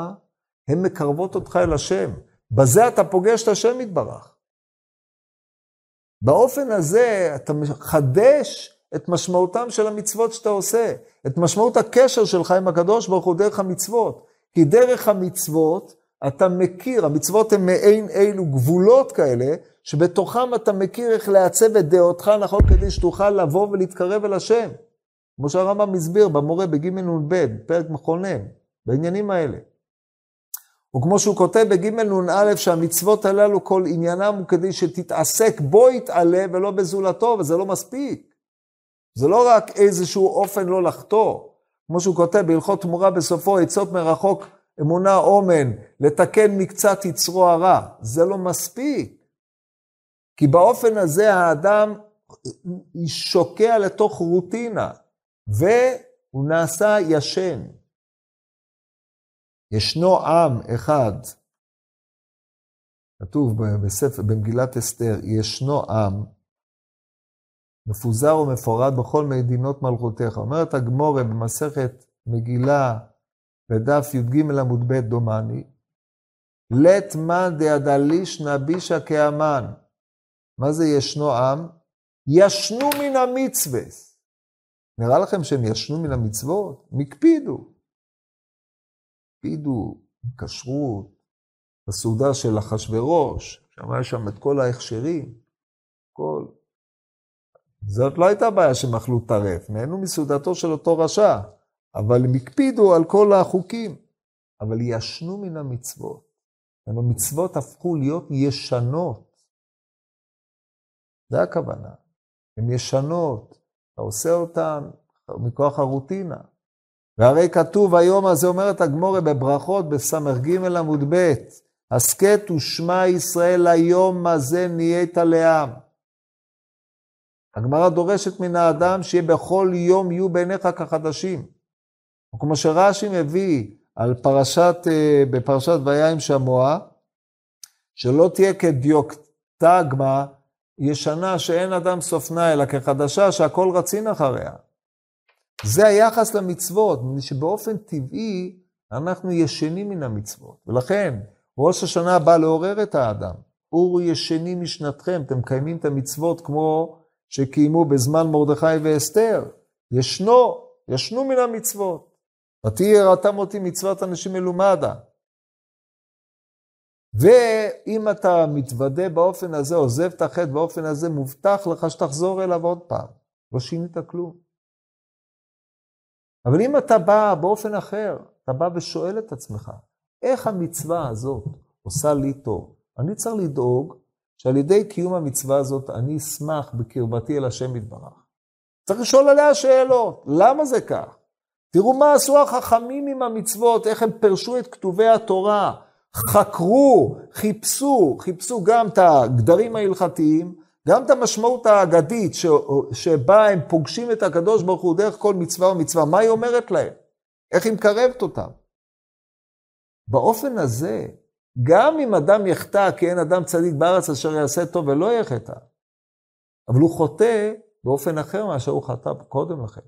הן מקרבות אותך אל השם. בזה אתה פוגש את השם יתברך. באופן הזה אתה מחדש את משמעותם של המצוות שאתה עושה, את משמעות הקשר שלך עם הקדוש ברוך הוא דרך המצוות. כי דרך המצוות אתה מכיר, המצוות הן מעין אילו גבולות כאלה, שבתוכם אתה מכיר איך לעצב את דעותך נכון כדי שתוכל לבוא ולהתקרב אל השם. כמו שהרמב"ם הסביר במורה בג' נ"ב, פרק מכונן, בעניינים האלה. וכמו שהוא כותב בג' נ"א שהמצוות הללו כל עניינם הוא כדי שתתעסק בו יתעלה ולא בזולתו, וזה לא מספיק. זה לא רק איזשהו אופן לא לחטוא. כמו שהוא כותב בהלכות תמורה בסופו, עצות מרחוק אמונה אומן, לתקן מקצת יצרו הרע. זה לא מספיק. כי באופן הזה האדם שוקע לתוך רוטינה. והוא נעשה ישן. ישנו עם אחד, כתוב בספר, במגילת אסתר, ישנו עם, מפוזר ומפורד בכל מדינות מלכותיך. אומרת הגמורה במסכת מגילה, בדף י"ג עמוד ב' דומני, לית מאן דעדליש נבישה כאמן. מה זה ישנו עם? ישנו מן המצווה. נראה לכם שהם ישנו מן המצוות? הם הקפידו. הקפידו כשרות, בסעודה של אחשורוש, שם היה שם את כל ההכשרים, כל... זאת לא הייתה בעיה שהם אכלו טרף, נהנו מסעודתו של אותו רשע, אבל הם הקפידו על כל החוקים, אבל ישנו מן המצוות. המצוות הפכו להיות ישנות. זה הכוונה. הן ישנות, אתה עושה אותן, מכוח הרוטינה. והרי כתוב היום הזה, אומרת הגמורה בברכות בס"ג עמוד ב', הסכת ושמע ישראל היום הזה נהיית לעם. הגמרא דורשת מן האדם שיהיה בכל יום יהיו בעיניך כחדשים. כמו שרש"י מביא על פרשת, אה, בפרשת ויה עם שמוע, שלא תהיה כדיוקטגמה ישנה שאין אדם סופנה, אלא כחדשה שהכל רצין אחריה. זה היחס למצוות, שבאופן טבעי אנחנו ישנים מן המצוות. ולכן, ראש השנה בא לעורר את האדם. אורו ישנים משנתכם, אתם מקיימים את המצוות כמו שקיימו בזמן מרדכי ואסתר. ישנו, ישנו מן המצוות. ותהי יראתם אותי מצוות אנשים מלומדה. ואם אתה מתוודה באופן הזה, עוזב את החטא באופן הזה, מובטח לך שתחזור אליו עוד פעם. לא שינית כלום. אבל אם אתה בא באופן אחר, אתה בא ושואל את עצמך, איך המצווה הזאת עושה לי טוב? אני צריך לדאוג שעל ידי קיום המצווה הזאת אני אשמח בקרבתי אל השם יתברך. צריך לשאול עליה שאלות, למה זה כך? תראו מה עשו החכמים עם המצוות, איך הם פירשו את כתובי התורה, חקרו, חיפשו, חיפשו גם את הגדרים ההלכתיים, גם את המשמעות האגדית ש... שבה הם פוגשים את הקדוש ברוך הוא דרך כל מצווה ומצווה, מה היא אומרת להם? איך היא מקרבת אותם? באופן הזה, גם אם אדם יחטא, כי אין אדם צדיק בארץ אשר יעשה טוב ולא יחטא, אבל הוא חוטא באופן אחר מאשר הוא חטא קודם לכן.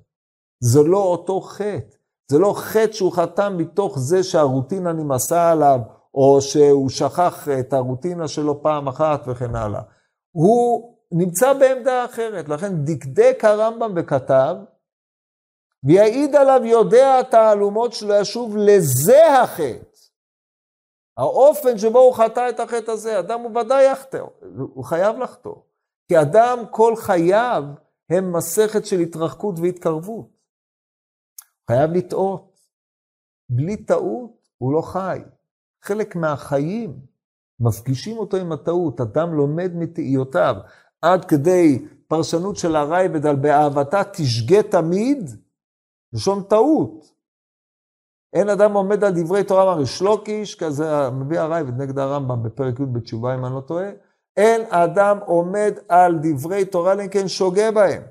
זה לא אותו חטא. זה לא חטא שהוא חטא מתוך זה שהרוטינה נמאסה עליו, או שהוא שכח את הרוטינה שלו פעם אחת וכן הלאה. הוא נמצא בעמדה אחרת, לכן דקדק הרמב"ם וכתב, ויעיד עליו יודע התעלומות שלו ישוב לזה החטא. האופן שבו הוא חטא את החטא הזה, אדם הוא ודאי יחטא, הוא חייב לחטוא. כי אדם כל חייו הם מסכת של התרחקות והתקרבות. חייב לטעות. בלי טעות הוא לא חי. חלק מהחיים מפגישים אותו עם הטעות. אדם לומד מתהיותיו עד כדי פרשנות של הרייבד על באהבתה תשגה תמיד, לשון טעות. אין אדם עומד על דברי תורה, אמר שלוקיש, כזה מביא הרייבד נגד הרמב"ם בפרק י' בתשובה, אם אני לא טועה. אין אדם עומד על דברי תורה, אלא כן שוגה בהם.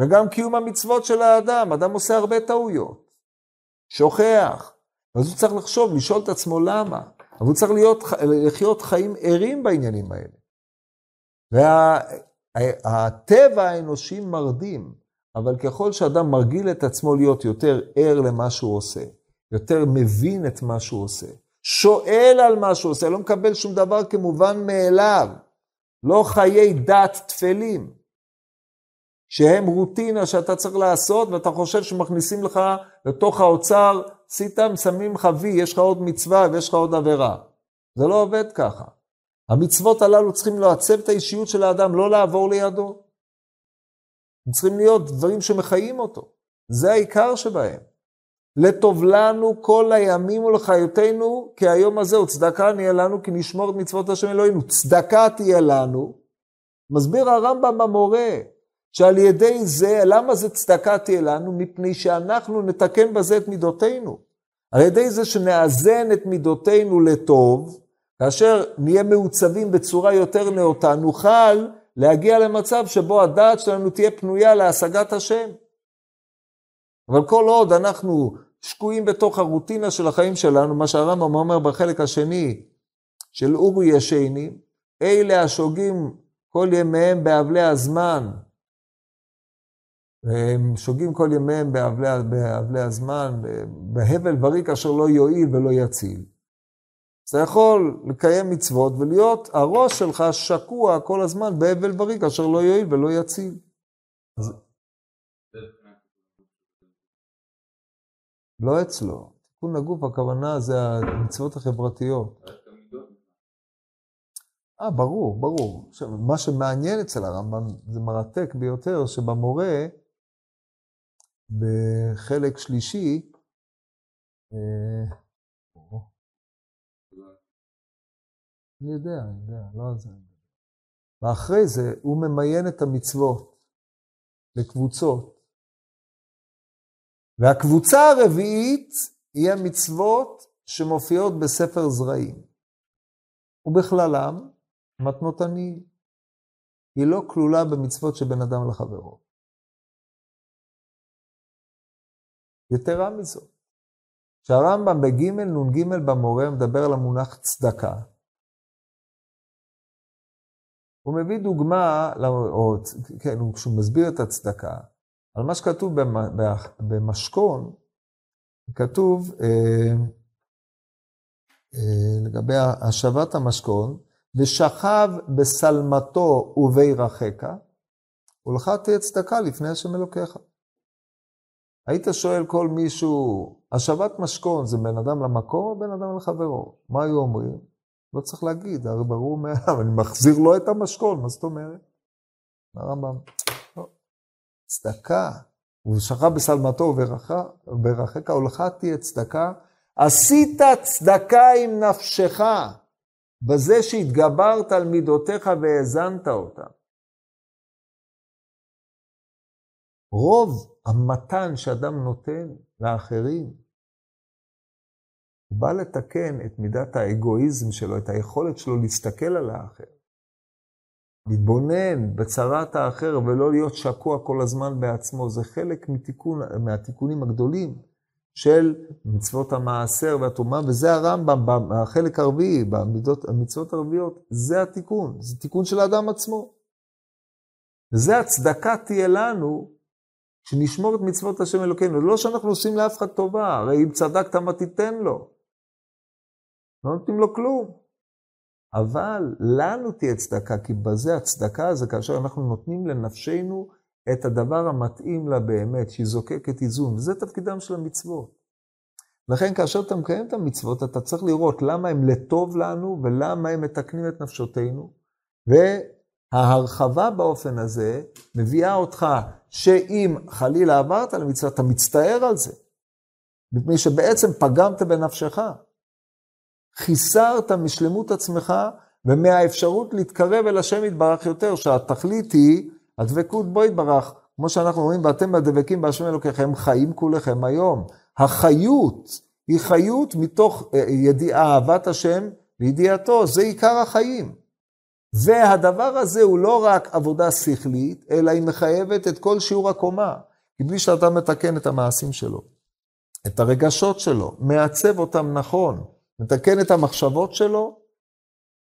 וגם קיום המצוות של האדם, אדם עושה הרבה טעויות, שוכח. אז הוא צריך לחשוב, לשאול את עצמו למה. אבל הוא צריך להיות, לחיות חיים ערים בעניינים האלה. והטבע וה, האנושי מרדים, אבל ככל שאדם מרגיל את עצמו להיות יותר ער למה שהוא עושה, יותר מבין את מה שהוא עושה, שואל על מה שהוא עושה, לא מקבל שום דבר כמובן מאליו, לא חיי דת טפלים. שהם רוטינה שאתה צריך לעשות, ואתה חושב שמכניסים לך לתוך האוצר, עשית, שמים לך וי, יש לך עוד מצווה ויש לך עוד עבירה. זה לא עובד ככה. המצוות הללו צריכים לעצב את האישיות של האדם, לא לעבור לידו. הם צריכים להיות דברים שמחיים אותו. זה העיקר שבהם. לטוב לנו כל הימים ולחיותנו, כי היום הזה הוא צדקה נהיה לנו, כי נשמור את מצוות השם אלוהינו. צדקה תהיה לנו. מסביר הרמב"ם במורה, שעל ידי זה, למה זה צדקה תהיה לנו? מפני שאנחנו נתקן בזה את מידותינו. על ידי זה שנאזן את מידותינו לטוב, כאשר נהיה מעוצבים בצורה יותר נאותה, נוכל להגיע למצב שבו הדעת שלנו תהיה פנויה להשגת השם. אבל כל עוד אנחנו שקועים בתוך הרוטינה של החיים שלנו, מה שהרמב"ם אומר בחלק השני של אורי ישני, אלה השוגים כל ימיהם באבלי הזמן, והם שוגים כל ימיהם באבלי, באבלי הזמן, בהבל בריק אשר לא יועיל ולא יציל. אז אתה יכול לקיים מצוות ולהיות, הראש שלך שקוע כל הזמן בהבל בריק אשר לא יועיל ולא יציל. לא אצלו. תיקון הגוף, הכוונה זה המצוות החברתיות. אה, ברור, ברור. עכשיו, מה שמעניין אצל הרמב"ם, זה מרתק ביותר, שבמורה, בחלק שלישי, אה, אני יודע, אני יודע, לא על זה. ואחרי זה הוא ממיין את המצוות לקבוצות. והקבוצה הרביעית היא המצוות שמופיעות בספר זרעים. ובכללם, מתנות עניים. היא לא כלולה במצוות שבין אדם לחברו. יתרה מזאת, שהרמב"ם בג' נ"ג במורה מדבר על המונח צדקה. הוא מביא דוגמה, או כן, כשהוא מסביר את הצדקה, על מה שכתוב במשכון, כתוב אה, אה, לגבי השבת המשכון, ושכב בשלמתו ובירכך, ולך תהיה צדקה לפני השם אלוקיך. היית שואל כל מישהו, השבת משכון זה בין אדם למקום או בין אדם לחברו? מה היו אומרים? לא צריך להגיד, הרי ברור מאליו, אני מחזיר לו את המשכון, מה זאת אומרת? הרמב"ם, לא. צדקה, הוא שכב בשלמתו וברכך, ולך תהיה צדקה. עשית צדקה עם נפשך, בזה שהתגברת על מידותיך והאזנת אותם. רוב המתן שאדם נותן לאחרים, בא לתקן את מידת האגואיזם שלו, את היכולת שלו להסתכל על האחר. להתבונן בצרת האחר ולא להיות שקוע כל הזמן בעצמו, זה חלק מתיקון, מהתיקונים הגדולים של מצוות המעשר והתרומה, וזה הרמב"ם בחלק הרביעי, במצוות הרביעיות, זה התיקון, זה תיקון של האדם עצמו. וזה הצדקה תהיה לנו שנשמור את מצוות השם אלוקינו. לא שאנחנו עושים לאף אחד טובה, הרי אם צדקת מה תיתן לו. לא נותנים לו כלום. אבל לנו תהיה צדקה, כי בזה הצדקה זה כאשר אנחנו נותנים לנפשנו את הדבר המתאים לה באמת, שהיא זוקקת איזון, וזה תפקידם של המצוות. לכן כאשר אתה מקיים את המצוות, אתה צריך לראות למה הם לטוב לנו ולמה הם מתקנים את נפשותינו, וההרחבה באופן הזה מביאה אותך שאם חלילה עברת למצווה, אתה מצטער על זה, מפני שבעצם פגמת בנפשך. חיסרת משלמות עצמך ומהאפשרות להתקרב אל השם יתברך יותר, שהתכלית היא הדבקות בו יתברך, כמו שאנחנו רואים, ואתם הדבקים בהשם אלוקיכם חיים כולכם היום. החיות היא חיות מתוך אה, ידיעה, אהבת השם וידיעתו, זה עיקר החיים. והדבר הזה הוא לא רק עבודה שכלית, אלא היא מחייבת את כל שיעור הקומה. כי בלי שאתה מתקן את המעשים שלו, את הרגשות שלו, מעצב אותם נכון, מתקן את המחשבות שלו,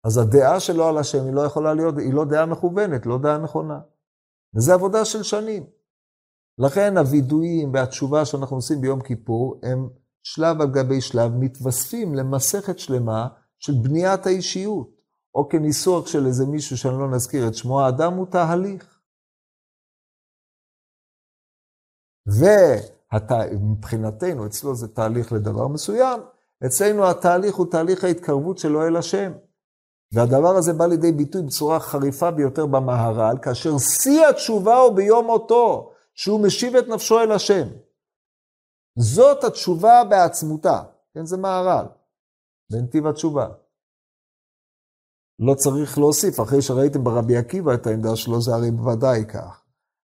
אז הדעה שלו על השם היא לא יכולה להיות, היא לא דעה מכוונת, לא דעה נכונה. וזו עבודה של שנים. לכן הווידויים והתשובה שאנחנו עושים ביום כיפור, הם שלב על גבי שלב מתווספים למסכת שלמה של בניית האישיות. או כניסוח של איזה מישהו שאני לא נזכיר את שמו, האדם הוא תהליך. ומבחינתנו, אצלו זה תהליך לדבר מסוים, אצלנו התהליך הוא תהליך ההתקרבות שלו אל השם. והדבר הזה בא לידי ביטוי בצורה חריפה ביותר במהר"ל, כאשר שיא התשובה הוא ביום מותו, שהוא משיב את נפשו אל השם. זאת התשובה בעצמותה, כן, זה מהר"ל, בנתיב התשובה. לא צריך להוסיף, אחרי שראיתם ברבי עקיבא את העמדה שלו, זה הרי בוודאי כך.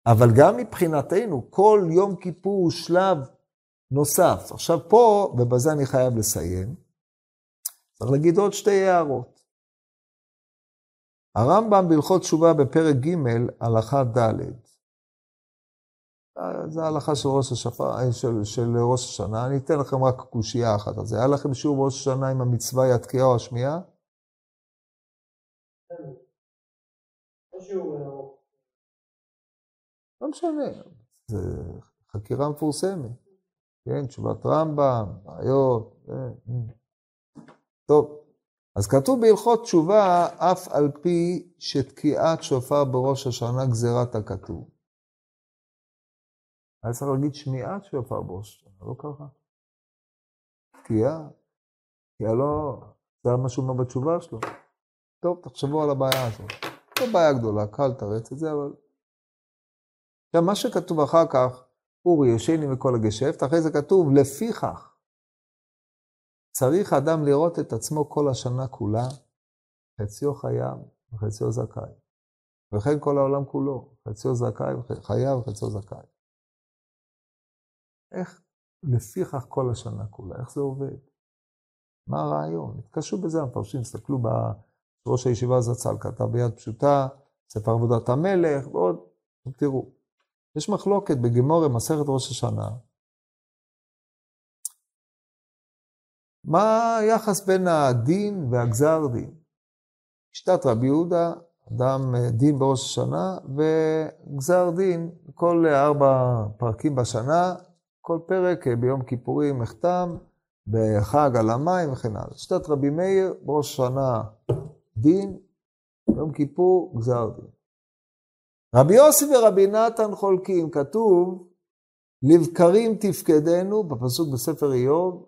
אבל גם מבחינתנו, כל יום כיפור הוא שלב נוסף. עכשיו פה, ובזה אני חייב לסיים, צריך להגיד עוד שתי הערות. הרמב"ם בהלכות תשובה בפרק ג', הלכה ד', זה ההלכה של ראש, השפה, של, של ראש השנה, אני אתן לכם רק קושייה אחת על זה. היה לכם שיעור ראש השנה עם המצווה היא התקיעה או השמיעה? לא משנה, זו חקירה מפורסמת. כן, תשובת רמב"ם, בעיות. אה, אה. טוב, אז כתוב בהלכות תשובה, אף על פי שתקיעת שופר בראש השנה גזירת הכתוב. היה צריך להגיד שמיעת שופר בראש השנה, לא ככה. תקיעה, תקיעה לא, זה מה שהוא אומר בתשובה שלו. טוב, תחשבו על הבעיה הזאת. לא בעיה גדולה, קל לתרץ את זה, אבל... עכשיו, מה שכתוב אחר כך, אורי ישני מכל הגשפט, אחרי זה כתוב, לפיכך, צריך אדם לראות את עצמו כל השנה כולה, חציו חייו וחציו זכאי. וכן כל העולם כולו, חציו זכאי, חייו וחציו זכאי. איך לפיכך כל השנה כולה. איך זה עובד? מה הרעיון? התקשו בזה המפרשים, תסתכלו בראש הישיבה זצ"ל, כתב ביד פשוטה, ספר עבודת המלך ועוד. תראו, יש מחלוקת בגמורה, מסכת ראש השנה. מה היחס בין הדין והגזר דין? שיטת רבי יהודה, אדם דין בראש השנה, וגזר דין, כל ארבע פרקים בשנה, כל פרק ביום כיפורים נחתם, בחג על המים וכן הלאה. שיטת רבי מאיר, בראש השנה דין, יום כיפור גזר דין. רבי יוסי ורבי נתן חולקים, כתוב, לבקרים תפקדנו, בפסוק בספר איוב,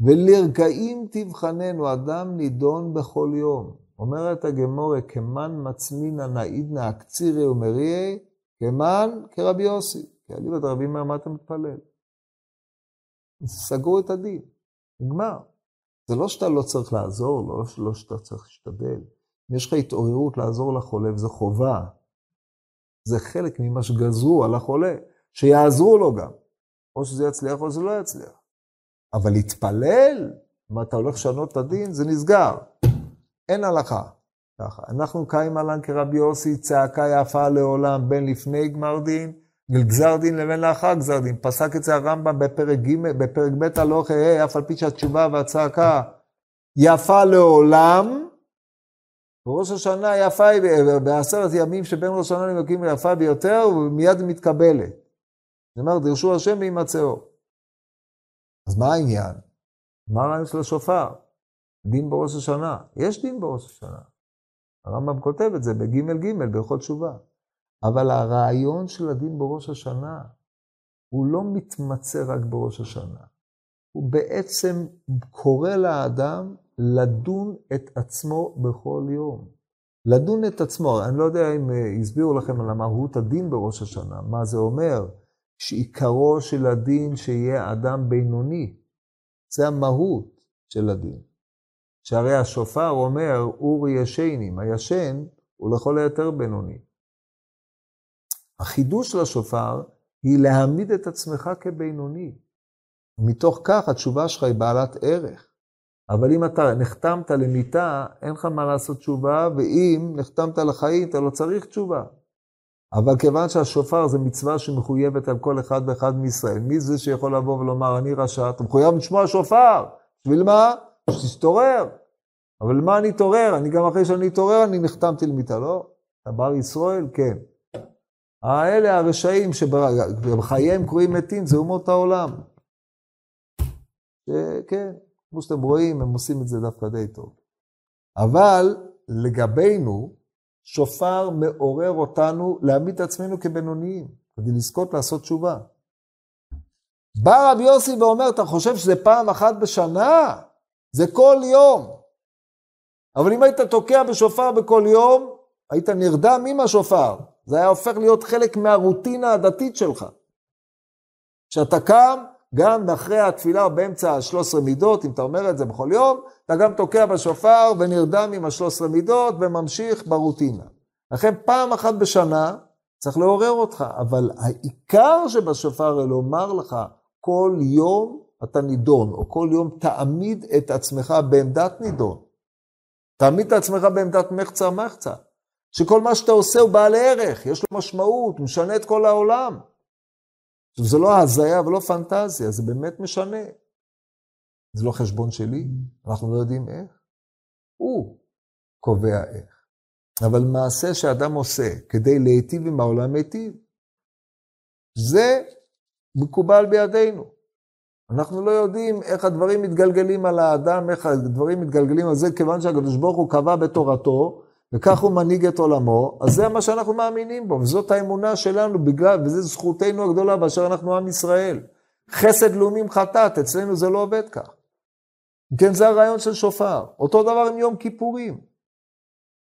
ולרגעים תבחננו, אדם נידון בכל יום. אומרת הגמורה, כמן מצמינא נעידנא אקצירי ומריאי, כמן כרבי יוסי. כי אליבא דרבי מאיר, מה אתה מתפלל? סגרו את הדין, נגמר. זה לא שאתה לא צריך לעזור, לא, לא שאתה צריך להשתדל. אם יש לך התעוררות לעזור לחולה, וזו חובה, זה חלק ממה שגזרו על החולה, שיעזרו לו גם. או שזה יצליח או שזה לא יצליח. אבל להתפלל, אם אתה הולך לשנות את הדין, זה נסגר. אין הלכה. ככה. אנחנו קיים עלן כרבי יוסי, צעקה יפה לעולם בין לפני גמר דין, גזר דין לבין לאחר גזר דין. פסק את זה הרמב"ם בפרק ג', בפרק ב' הלוך, אף על פי שהתשובה והצעקה יפה לעולם, בראש השנה יפה היא, בעשרת ימים שבין ראש השנה למקים יפה ביותר, ומיד מתקבלת. זאת אומרת, דרשו השם וימצאו. אז מה העניין? מה הרעיון של השופר? דין בראש השנה. יש דין בראש השנה. הרמב"ם כותב את זה בג' ג' בהלכות תשובה. אבל הרעיון של הדין בראש השנה, הוא לא מתמצא רק בראש השנה. הוא בעצם קורא לאדם לדון את עצמו בכל יום. לדון את עצמו, אני לא יודע אם אה, הסבירו לכם על המהות הדין בראש השנה, מה זה אומר, שעיקרו של הדין שיהיה אדם בינוני. זה המהות של הדין. שהרי השופר אומר, אורי ישנים, הישן הוא לכל היותר בינוני. החידוש של השופר היא להעמיד את עצמך כבינוני. מתוך כך התשובה שלך היא בעלת ערך. אבל אם אתה נחתמת למיטה, אין לך מה לעשות תשובה, ואם נחתמת לחיים, אתה לא צריך תשובה. אבל כיוון שהשופר זה מצווה שמחויבת על כל אחד ואחד מישראל, מי זה שיכול לבוא ולומר, אני רשע? אתה מחויב לשמוע שופר. בשביל מה? שתתעורר. אבל למה אני אתעורר? אני גם אחרי שאני אתעורר, אני נחתמתי למיטה. לא, אתה בר ישראל? כן. האלה הרשעים שבחייהם קרויים מתים, זה אומות העולם. כן, כמו שאתם רואים, הם עושים את זה דווקא די טוב. אבל לגבינו, שופר מעורר אותנו להעמיד את עצמנו כבינוניים, כדי לזכות לעשות תשובה. בא רבי יוסי ואומר, אתה חושב שזה פעם אחת בשנה? זה כל יום. אבל אם היית תוקע בשופר בכל יום, היית נרדם עם השופר. זה היה הופך להיות חלק מהרוטינה הדתית שלך. כשאתה קם, גם אחרי התפילה באמצע ה-13 מידות, אם אתה אומר את זה בכל יום, אתה גם תוקע בשופר ונרדם עם ה-13 מידות וממשיך ברוטינה. לכן פעם אחת בשנה צריך לעורר אותך, אבל העיקר שבשופר זה לומר לך כל יום אתה נידון, או כל יום תעמיד את עצמך בעמדת נידון. תעמיד את עצמך בעמדת מחצה מחצה, שכל מה שאתה עושה הוא בעל ערך, יש לו משמעות, הוא משנה את כל העולם. עכשיו, זה לא הזיה ולא פנטזיה, זה באמת משנה. זה לא חשבון שלי, אנחנו לא יודעים איך. הוא קובע איך. אבל מעשה שאדם עושה כדי להיטיב עם העולם מיטיב, זה מקובל בידינו. אנחנו לא יודעים איך הדברים מתגלגלים על האדם, איך הדברים מתגלגלים על זה, כיוון שהקדוש ברוך הוא קבע בתורתו, וכך הוא מנהיג את עולמו, אז זה מה שאנחנו מאמינים בו, וזאת האמונה שלנו בגלל, וזו זכותנו הגדולה באשר אנחנו עם ישראל. חסד לאומים חטאת, אצלנו זה לא עובד כך. כן, זה הרעיון של שופר. אותו דבר עם יום כיפורים.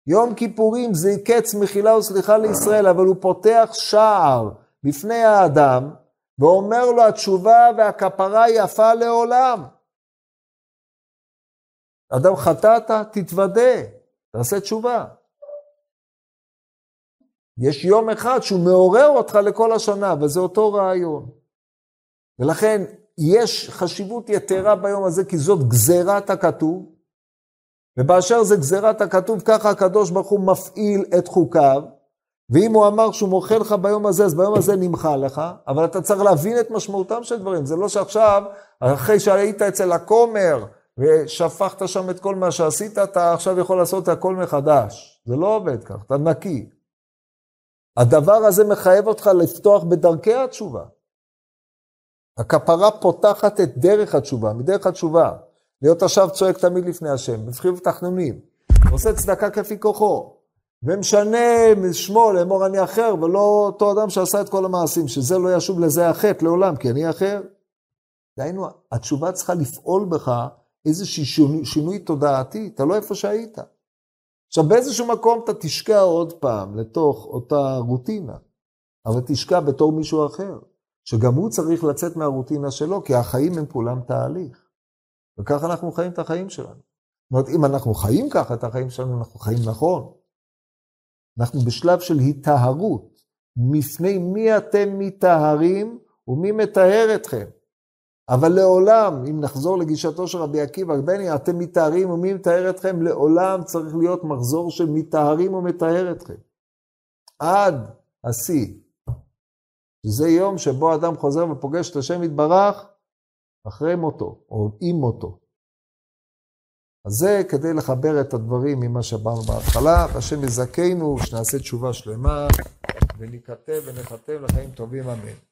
יום כיפורים זה קץ מחילה וסליחה לישראל, אבל הוא פותח שער בפני האדם, ואומר לו התשובה והכפרה יפה לעולם. אדם חטאת, תתוודה, תעשה תשובה. יש יום אחד שהוא מעורר אותך לכל השנה, וזה אותו רעיון. ולכן, יש חשיבות יתרה ביום הזה, כי זאת גזירת הכתוב, ובאשר זה גזירת הכתוב, ככה הקדוש ברוך הוא מפעיל את חוקיו, ואם הוא אמר שהוא מוחל לך ביום הזה, אז ביום הזה נמחל לך, אבל אתה צריך להבין את משמעותם של דברים. זה לא שעכשיו, אחרי שהיית אצל הכומר, ושפכת שם את כל מה שעשית, אתה עכשיו יכול לעשות את הכל מחדש. זה לא עובד כך, אתה נקי. הדבר הזה מחייב אותך לפתוח בדרכי התשובה. הכפרה פותחת את דרך התשובה, מדרך התשובה. להיות עכשיו צועק תמיד לפני השם, בבחיר ותחנונים, עושה צדקה כפי כוחו, ומשנה משמו לאמור אני אחר, ולא אותו אדם שעשה את כל המעשים, שזה לא ישוב לזה החטא לעולם, כי אני אחר. דהיינו, התשובה צריכה לפעול בך איזשהו שינוי, שינוי תודעתי, אתה לא איפה שהיית. עכשיו, באיזשהו מקום אתה תשקע עוד פעם לתוך אותה רוטינה, אבל תשקע בתור מישהו אחר, שגם הוא צריך לצאת מהרוטינה שלו, כי החיים הם כולם תהליך. וככה אנחנו חיים את החיים שלנו. זאת אומרת, אם אנחנו חיים ככה את החיים שלנו, אנחנו חיים נכון. אנחנו בשלב של היטהרות. מפני מי אתם מטהרים ומי מטהר אתכם? אבל לעולם, אם נחזור לגישתו של רבי עקיבא, בני, אתם מטהרים ומי מטהר אתכם? לעולם צריך להיות מחזור של מטהרים ומטהר אתכם. עד השיא. שזה יום שבו אדם חוזר ופוגש את השם יתברך אחרי מותו, או עם מותו. אז זה כדי לחבר את הדברים ממה שאמרנו בהתחלה, והשם יזכנו, שנעשה תשובה שלמה, וניכתב ונחתם לחיים טובים, אמן.